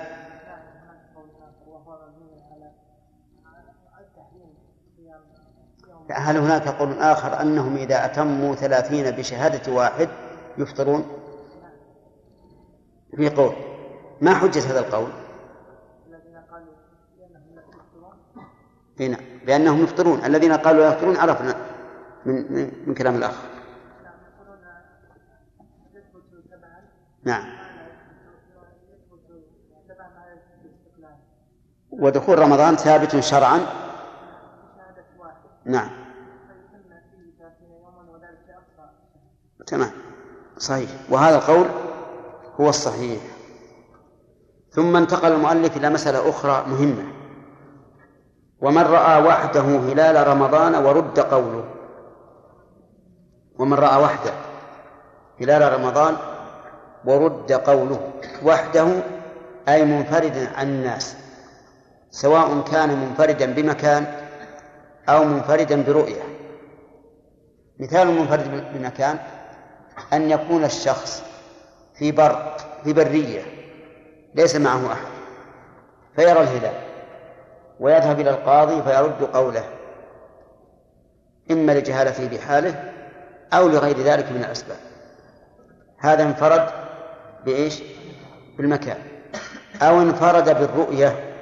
هل هناك قول آخر أنهم إذا أتموا ثلاثين بشهادة واحد يفطرون؟ في قول. ما حجة هذا القول؟ هنا لأنهم يفطرون. الذين قالوا لا يفطرون عرفنا من, من, من كلام الأخ نعم. ودخول رمضان ثابت شرعا؟ نعم. تمام. صحيح. وهذا القول هو الصحيح. ثم انتقل المؤلف إلى مسألة أخرى مهمة. ومن رأى وحده هلال رمضان ورد قوله. ومن رأى وحده هلال رمضان ورد قوله. وحده أي منفردا عن الناس. سواء كان منفردا بمكان أو منفردا برؤية. مثال المنفرد بمكان أن يكون الشخص في بر في برية ليس معه أحد فيرى الهلال ويذهب إلى القاضي فيرد قوله إما لجهالته بحاله أو لغير ذلك من الأسباب. هذا انفرد بإيش؟ بالمكان. أو انفرد بالرؤية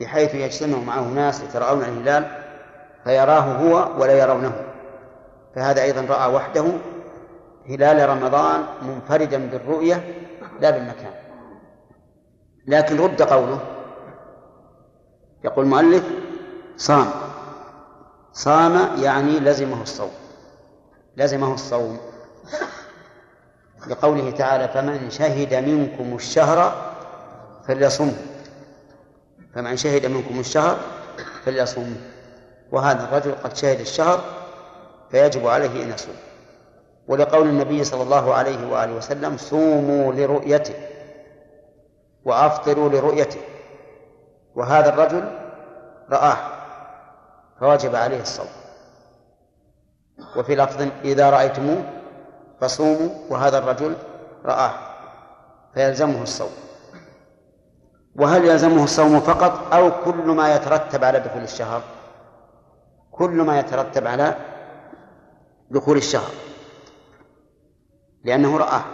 بحيث يجتمع معه ناس يتراءون الهلال فيراه هو ولا يرونه. فهذا أيضا رأى وحده هلال رمضان منفردا بالرؤية لا بالمكان. لكن رد قوله. يقول المؤلف صام. صام يعني لزمه الصوم. لزمه الصوم. لقوله تعالى فمن شهد منكم الشهر فليصمه فمن شهد منكم الشهر فليصمه وهذا الرجل قد شهد الشهر فيجب عليه أن يصوم. ولقول النبي صلى الله عليه وآله وسلم صوموا لرؤيته وأفطروا لرؤيته. وهذا الرجل رآه فوجب عليه الصوم. وفي لفظ إذا رأيتموه فصوموا وهذا الرجل رآه فيلزمه الصوم. وهل يلزمه الصوم فقط أو كل ما يترتب على دخول الشهر؟ كل ما يترتب على دخول الشهر. لأنه رآه.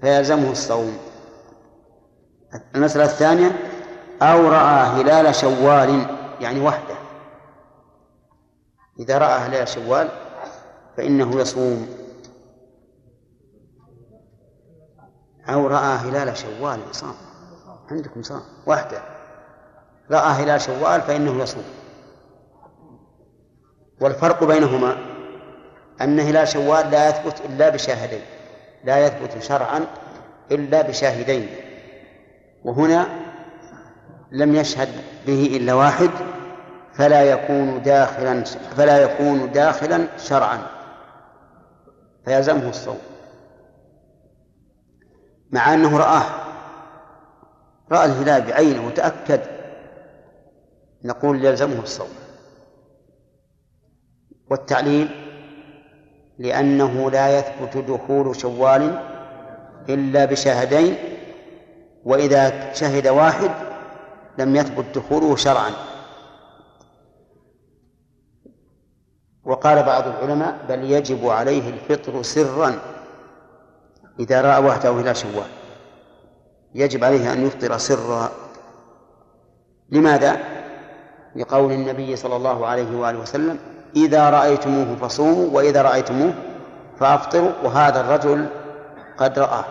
فيلزمه الصوم. المسألة الثانية أو رأى هلال شوال يعني وحده. إذا رأى هلال شوال فإنه يصوم. أو رأى هلال شوال صام. عندكم صام. وحده. رأى هلال شوال فإنه يصوم. والفرق بينهما أن هلال شوال لا يثبت إلا بشاهدين لا يثبت شرعا إلا بشاهدين. وهنا لم يشهد به إلا واحد فلا يكون داخلا فلا يكون داخلا شرعا. فيلزمه الصوم. مع أنه رآه رأى الهلال بعينه وتأكد نقول يلزمه الصوم. والتعليل لأنه لا يثبت دخول شوال إلا بشاهدين وإذا شهد واحد لم يثبت دخوله شرعا. وقال بعض العلماء بل يجب عليه الفطر سرا إذا رأى وحده هلال شوال. يجب عليه أن يفطر سرا. لماذا؟ لقول النبي صلى الله عليه وآله وسلم إذا رأيتموه فصوموا وإذا رأيتموه فأفطروا وهذا الرجل قد رآه.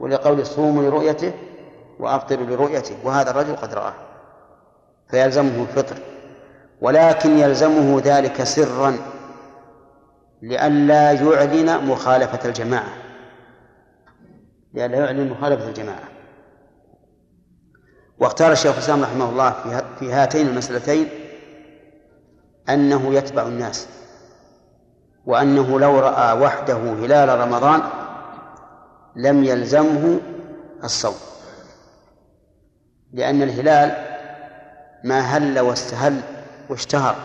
ولقول صوموا لرؤيته وأفطروا لرؤيته وهذا الرجل قد رآه. فيلزمه الفطر. ولكن يلزمه ذلك سرا لئلا يعلن مخالفة الجماعة. لئلا يعلن مخالفة الجماعة. واختار الشيخ الإسلام رحمه الله في هاتين المسألتين أنه يتبع الناس وأنه لو رأى وحده هلال رمضان لم يلزمه الصوم لأن الهلال ما هل واستهل واشتهر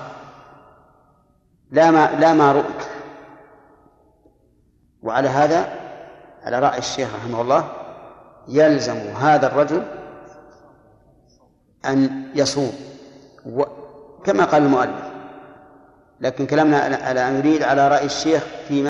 لا ما لا ما رؤي. وعلى هذا على رأي الشيخ رحمه الله يلزم هذا الرجل أن يصوم كما قال المؤلف لكن كلامنا أن يريد على رأي الشيخ فيما